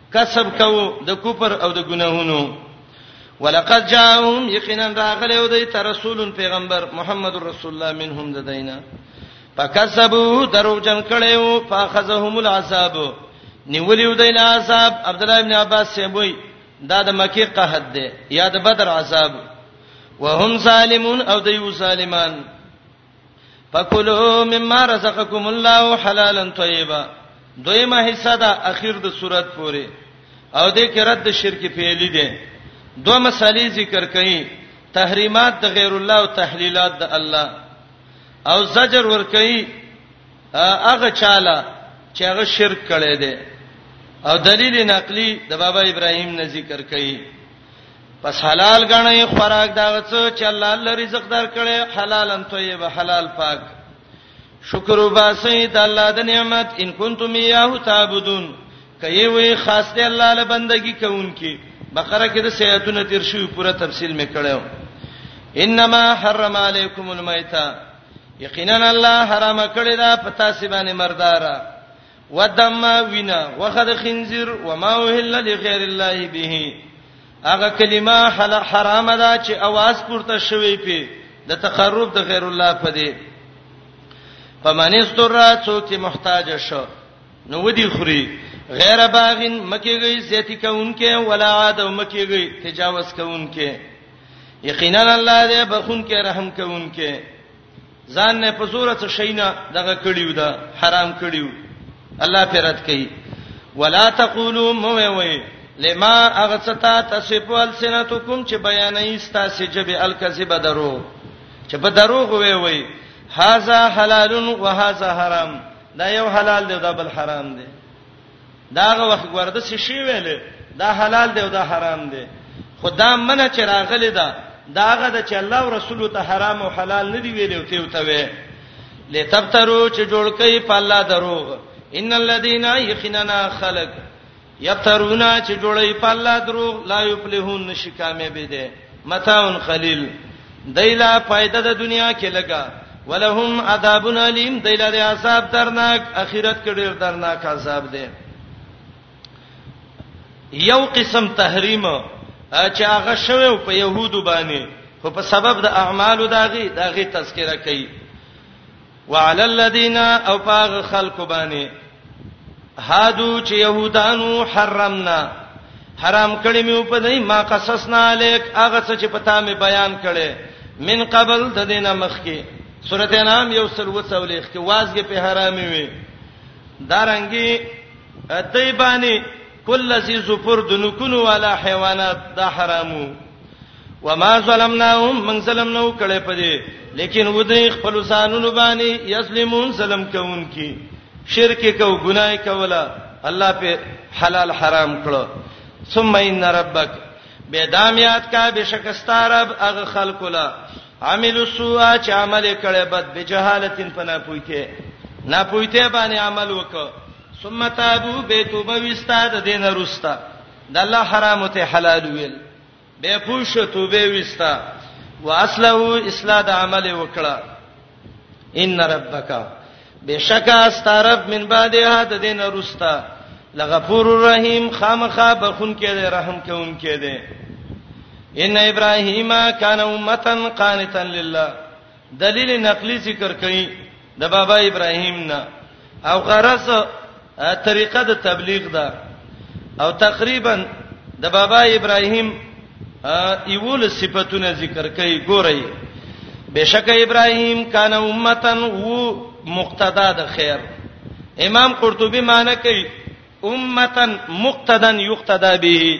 کسب کوو د کوپر او د ګناهونو ولقد جاءهم یقینا راغلی او دی تر رسول پیغمبر محمد رسول الله منهم د دینه فکسبو درو جن کړو فاخذهم العذاب نیولیو دین عذاب عبد الله ابن عباس سیبوی دا د مکی قحط دی یا د بدر عذاب وهم ظالمون او دیو ظالمان فکلوا مما رزقکم الله حلالا طیبا دویمه حصہ دا اخیر د صورت پورې او د کې رد شرک پیلي دي دوه مسالې ذکر کړي تحریمات د غیر الله او تحلیلات د الله او زجر ور کوي هغه چاله چې هغه شرک کړي دي او دلیل نقلی د بابا ابراهیم نه ذکر کړي پس حلال غنی خوراک دا څه چې الله الله رزق درکړي حلالن طیب حلال پاک شکر وباسئ د الله د نعمت ان کنتم یاه تعبدون کای وی خاص دی الله له بندگی کوونکی بقره کې د سیاتونه تیر شوی پوره تفصیل مې کړو انما حرم علیکم المیتہ یقینا الله حرام کړی دا پتا سی باندې مردارا ودم وینا وخد خنزیر وما وهل لغیر الله به هغه کلمه حل حرام ده چې आवाज پورته شوی پی د تقرب د غیر الله په دی فمن استر څوک چې محتاج شو نو ودی خوري غیر باغین مکیږي زیاتی کونکې ولا عاد مکیږي تجاوز کونکې یقینا الله دې بخون کې رحم کونکې ځان نه په زور څه شینه دغه کړیو دا حرام کړیو الله پرد کوي ولا تقولوا مو وي لما اغستا تصفو السنتکم چې بیانې استاسې جبه الکذب درو چې په دروغ وي وي هاذا حلال و هاذا حرام دا یو حلال دی دا بل حرام دی داغه وخت ورده څه شی ویل دا حلال دی او دا حرام دی خدا منه چې راغلی دا داغه د چې الله او رسول ته حرام او حلال نه دی ویل او ته وته وی لتبترو چې جوړ کړي په الله دروغ ان الذين يخننا خلق یفترونا چې جوړي په الله دروغ لا یفلحون نشي کامیابې دي متاع قلیل دایلا فائدہ د دنیا کې لګا ولهم عذاب الیم دایلا د عذاب درناک اخرت کې ډیر درناک عذاب دی یو قسم تحریم چې هغه شوه په يهودو باندې خو په سبب د اعمالو داغي داغي تذکرہ کوي وعلى الذين او پاغ خلق باندې هادو چې يهودانو حرمنا حرام کړی مې په دې ما قصصنا عليك هغه څه چې پتا مې بیان کړي من قبل د دینه مخکي سورته نام یو سل وڅولې کې وازګه په حرامي وي دارنګي دیبانی کل ذی زفر د نکونو والا حیوانات دا حرامو وما ظلمناهم من ظلم نو کړه پدې لیکن ودې خپل سانونو باندې یسلمون ظلم کوونکی شرک کو ګناه کولا الله په حلال حرام کړو ثم ان ربک به دامیات کا بشکستارب اغه خلق لا عمل السوء چې عمل کړي بد بجهالتن پنا پویته نه پویته باندې عمل وکړه ثم تابو به توبه وستا د دین رستا د الله حرام ته حلال ویل بیا پوه شو توبه وستا واصله اصلاح د عمل وکړه ان ربک بشکا استرب من بعد هذا دین رستا لغفور الرحیم خامخا بخون کې دی رحم کوم کې دی ان ابراهیم کان امه قانتا لله دلیل نقلی ذکر کړي د بابا ابراهیم نه او غرض طریقه د تبلیغ ده او تقریبا د بابا ابراهیم ایول صفاتونه ذکر کړي ګورئ بشک ابراهیم کان امتن وو مقتدا د خیر امام قرطبي معنی کوي امتن مقتدن یقتدا به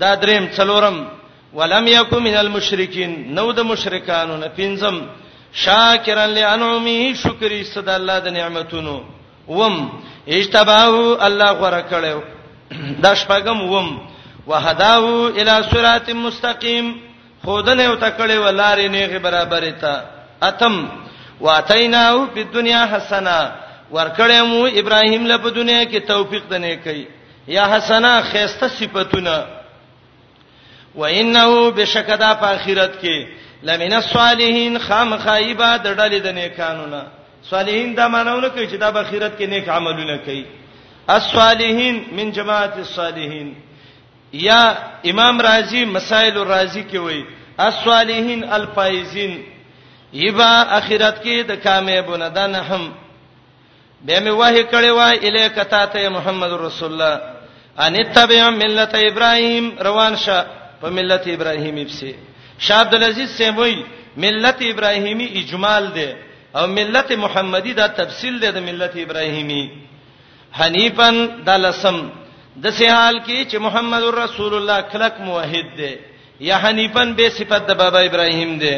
دا دریم څلورم ولم یکو من المشرکین نو د مشرکانو نه پینځم شاکرا لانعمه شکر صد الله د نعمتونو وم اجتباه الله غره کړو دا شپږم وم وهداه الی صراط مستقیم خودنه او تکړه ولارې نه برابرې تا اتم واتیناه په دنیا حسنه ورکړې مو ابراهیم له په دنیا کې توفیق دنه کوي یا حسنا خیسته صفاتونه و انه بشکدا په اخرت کې لمن الصالحین خامخایبا د ډلې د نیکانو نه صالحین دا مانونه کوي چې دا په اخرت کې نیک عملونه کوي الصالحین من جماعت الصالحین یا امام رازی مسائل الرازی کې وایي الصالحین الفائزین یبا اخرت کې د کامیابونه ده نه هم به مې وحی کړی و الیک تا ته محمد رسول الله ان تبع ملت ابراهیم روان شه په ملت ابراهیمی پسې شاه عبد العزيز سیموي ملت ابراهیمی اجمال دی او ملت محمدی دا تفصیل دی د ملت ابراهیمی حنیفن دلسم د سهال کې چې محمد رسول الله کلک موحد دی یا حنیفن به صفت د بابا ابراهیم دی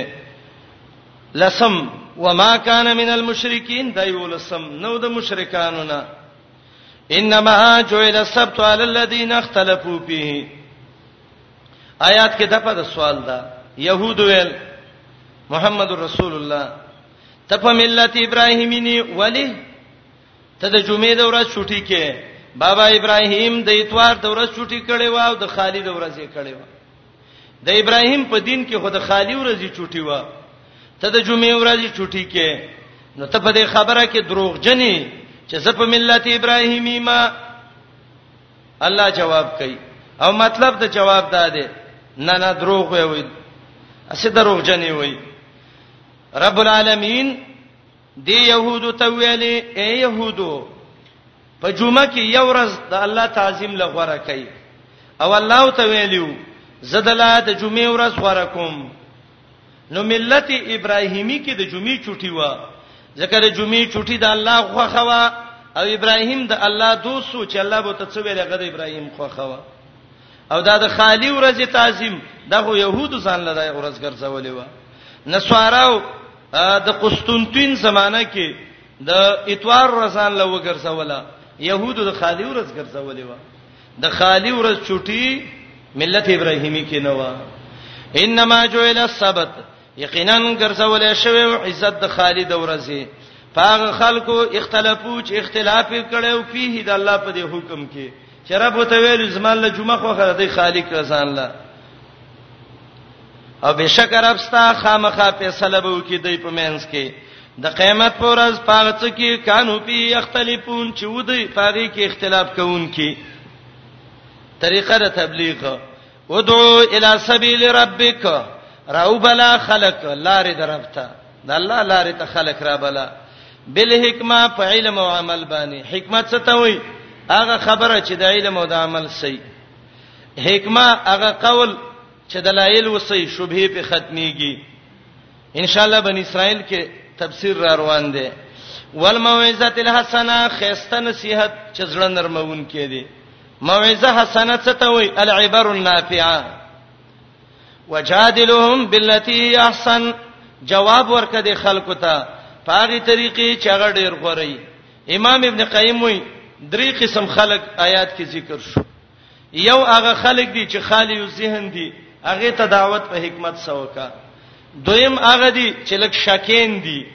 لسم وما كان من المشركين دا یو لسم نو د مشرکانو نه انما جعل السبت على الذين اختلفوا فيه آیات کې دغه د سوال ده يهود ویل محمد رسول الله تپ ملت ابراهیمی نی ولی ته د جمعې د ورځ چټي کې بابا ابراهیم د اتوار د ورځ چټي کړي و او د خالد ورځ یې کړي و د ابراهیم په دین کې خود خالی ورځي چټي و ته د جمعې ورځي چټي کې نو ته په دې خبره کې دروغ جنې چې زه په ملت ابراهیمی ما الله جواب کوي او مطلب د جواب دا دی نه نه دروغ وي اسه دروغ جنې وي رب العالمین دی يهودو ته ویلې اے يهودو په جمعه کې یو ورځ د الله تعظیم لغوره کوي او الله ته ویلو زدلا د جمعې ورځ غوړه کوم نو ملت ابراهیمی کې د جمعې چټي و ځکه د جمعې چټي د الله خوخه و او ابراهیم د الله دوست و چې الله به ته څه ویل غد ابراهیم خوخه و او دا د خالی ورځ تعظیم دغه يهودو ځان لدای ورځ ګرځولې و نسواراو د قسطنطین زمانہ کې د اتوار ورځان له وګرځوله يهودو د خالی ورځ ګرځولې و د خالی ورځ چټي ملت ابراهیمی کې نه و انما جوئل السبت یقینا ګرځولې شوی عزت د خالی د ورځې پاغه خلکو اختلافو چې اختلاف کړو فيه د الله په دې حکم کې چې رب ته ویل زمان له جمعه خو خره دی خالق رسان لا او بشکر ابستا خامخه فیصله به وکي دی په مینس کې د قیامت پر ورځ پاغه څه کې کانو پی اختلافون چې ودی پاغه کې اختلاف کوونکي طریقه د تبلیغ ودعو الى سبيل ربك راو بلا خلق لارې دربته د الله لارې ته خلق را بلا بل حکمه په علم او عمل باندې حکمت څه ته وایي هغه خبره چې د علم او د عمل سي حکمه هغه قول چې دلایل وسی شبهه په ختميږي ان شاء الله بن اسرائیل کې تفسیر را روان دي والموعظه الحسنه خيسته نصيحت چې زړه نرمون کې دي موعظه حسنه څه ته وایي العبر النافعه وجادلهم بالتي احسن جواب ورکړه د خلکو ته پاغي طریقې چې هغه ډیر غوري امام ابن قیم وایي درې قسم خلک آیات کې ذکر شو یو هغه خلک دي چې خالی او ذهن دي هغه ته دعوت په حکمت سوکا دویم هغه دي چې لک شکین دي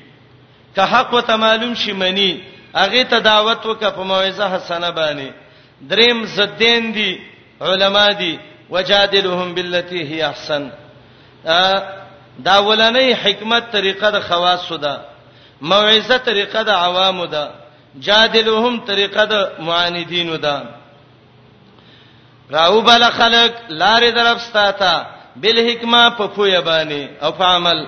که حق وته معلوم شي منی هغه ته دعوت وکه په موعظه حسنه باندې دریم زدین دي علما دي وجادلهم بالتي هي احسن دا ولنې حکمت طریقه د خواصو ده موعظه طریقه د عوامو ده جادلهم طریقه د معاندینو ده راو بل خلق لارې درپستا تا بل حکمت په پوی باندې او په عمل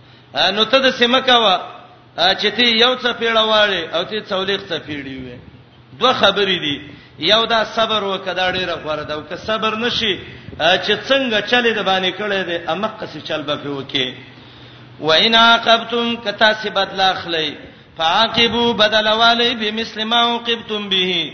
نو ته د سیمه کاوه چې ته یو څه پیړه واړې او ته څولېخ څه پیړې وې دوه خبرې دي یو دا صبر وکړه ډیره غوړه دا که صبر نشي چې څنګه چلې د باندې کړې دي امق څه چل به وکي وان عاقبتم کتا سی بدل اخلي فعاقبوا بدل والي بمثل ما عوقبتم به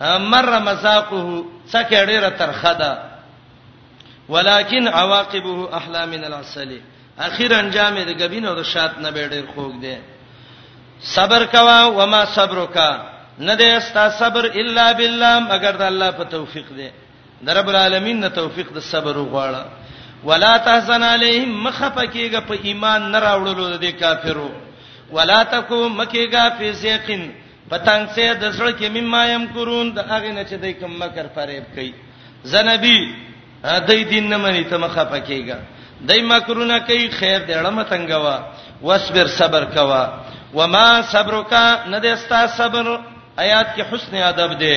مر مذاقه څکه ډیره ترخه ده ولکن عواقبه احلى من العسل اخیر انجام دې غبینو د شات نه به ډیر خوګ دی صبر کوا وما صبرک نه دې استا صبر الا بالله مگر د الله په توفیق دی د رب العالمین نه توفیق د صبر وغواړه ولا تحزن علیهم مخفقیګه په ایمان نه راوړلو د کافرو ولا تکو مکیګه فی زیقین په تنګ سه د زړه کې مما يم کرون د هغه نه چې دای کوم مکر فریب کوي زنبي دای دین نه مني ته مخه پکېګا دای مکرونه کوي خیر دې اړه متنګوا واسبر صبر کوا وما صبرک نه دستا صبر آیات کې حسن ادب دی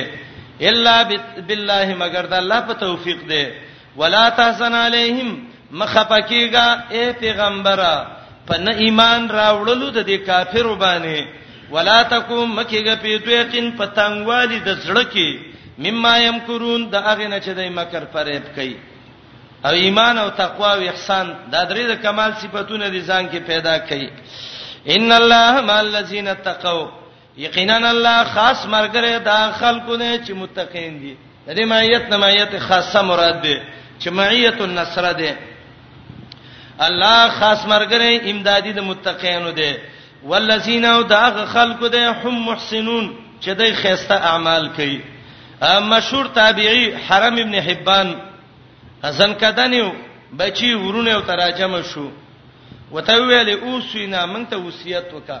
الا بالله مگر د الله په توفیق دی ولا تحزن علیهم مخفقیګه اے پیغمبره په نه ایمان راوړلو د دې کافر باندې ولا تکوم مکیګه په دوی قین پتنګوالی د زړه کې مما یم کرون د هغه نه چې د مکر فریب کوي او ایمان او تقوا او احسان دا درې د کمال صفاتونه دي ځان کې پیدا کړي ان الله مع الذين اتقوا یقینا الله خاص مرګره دا خلکو نه چې متقین دي د دې معیت نه معیت خاصه مراد ده چې معیت النصر ده الله خاص مرګره امدادي د متقینو ده والذین او دا خلکو ده هم محسنون چې د خیسته اعمال کوي مشهور تابعی حرم ابن حبان ازن کدنیو بچی ورونه او تراجم شو وته ویلې اوسینا مونږ ته وصیت وکا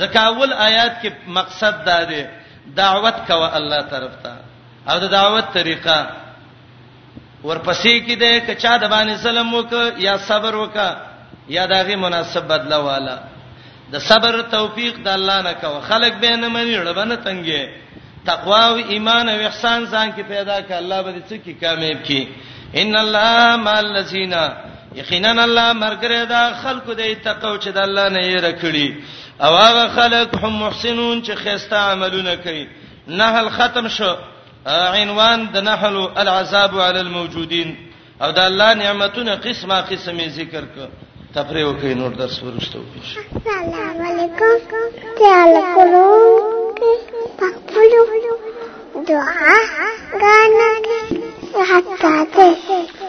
ځکه اول آیات کې مقصد دا دی دعوت کوه الله طرف ته او د دعوت طریقه ورپسې کې ده ک چا د باندې سلام وک یا صبر وک یا دغه مناسب بدلا والا د صبر توفیق د الله نه کوه خلق به نه مني لړبنه تنګي تقوا او ایمان او احسان ځان کې پیدا ک الله به دې څه کې کامیاب کی ان الله مال الذین یقینا الله مرګره دا خلق دې تقو چې د الله نه یې رکړي او هغه خلق هم محسنون چې خسته عملونه کوي نحل ختم شو عنوان د نحل العذاب علی الموجودین او د الله نعمتونه قسمه قسمه ذکر ک تفریح وکړي نور درس ورسته وکړي السلام علیکم تعال کولو پخپلو دعا غانا حتا ته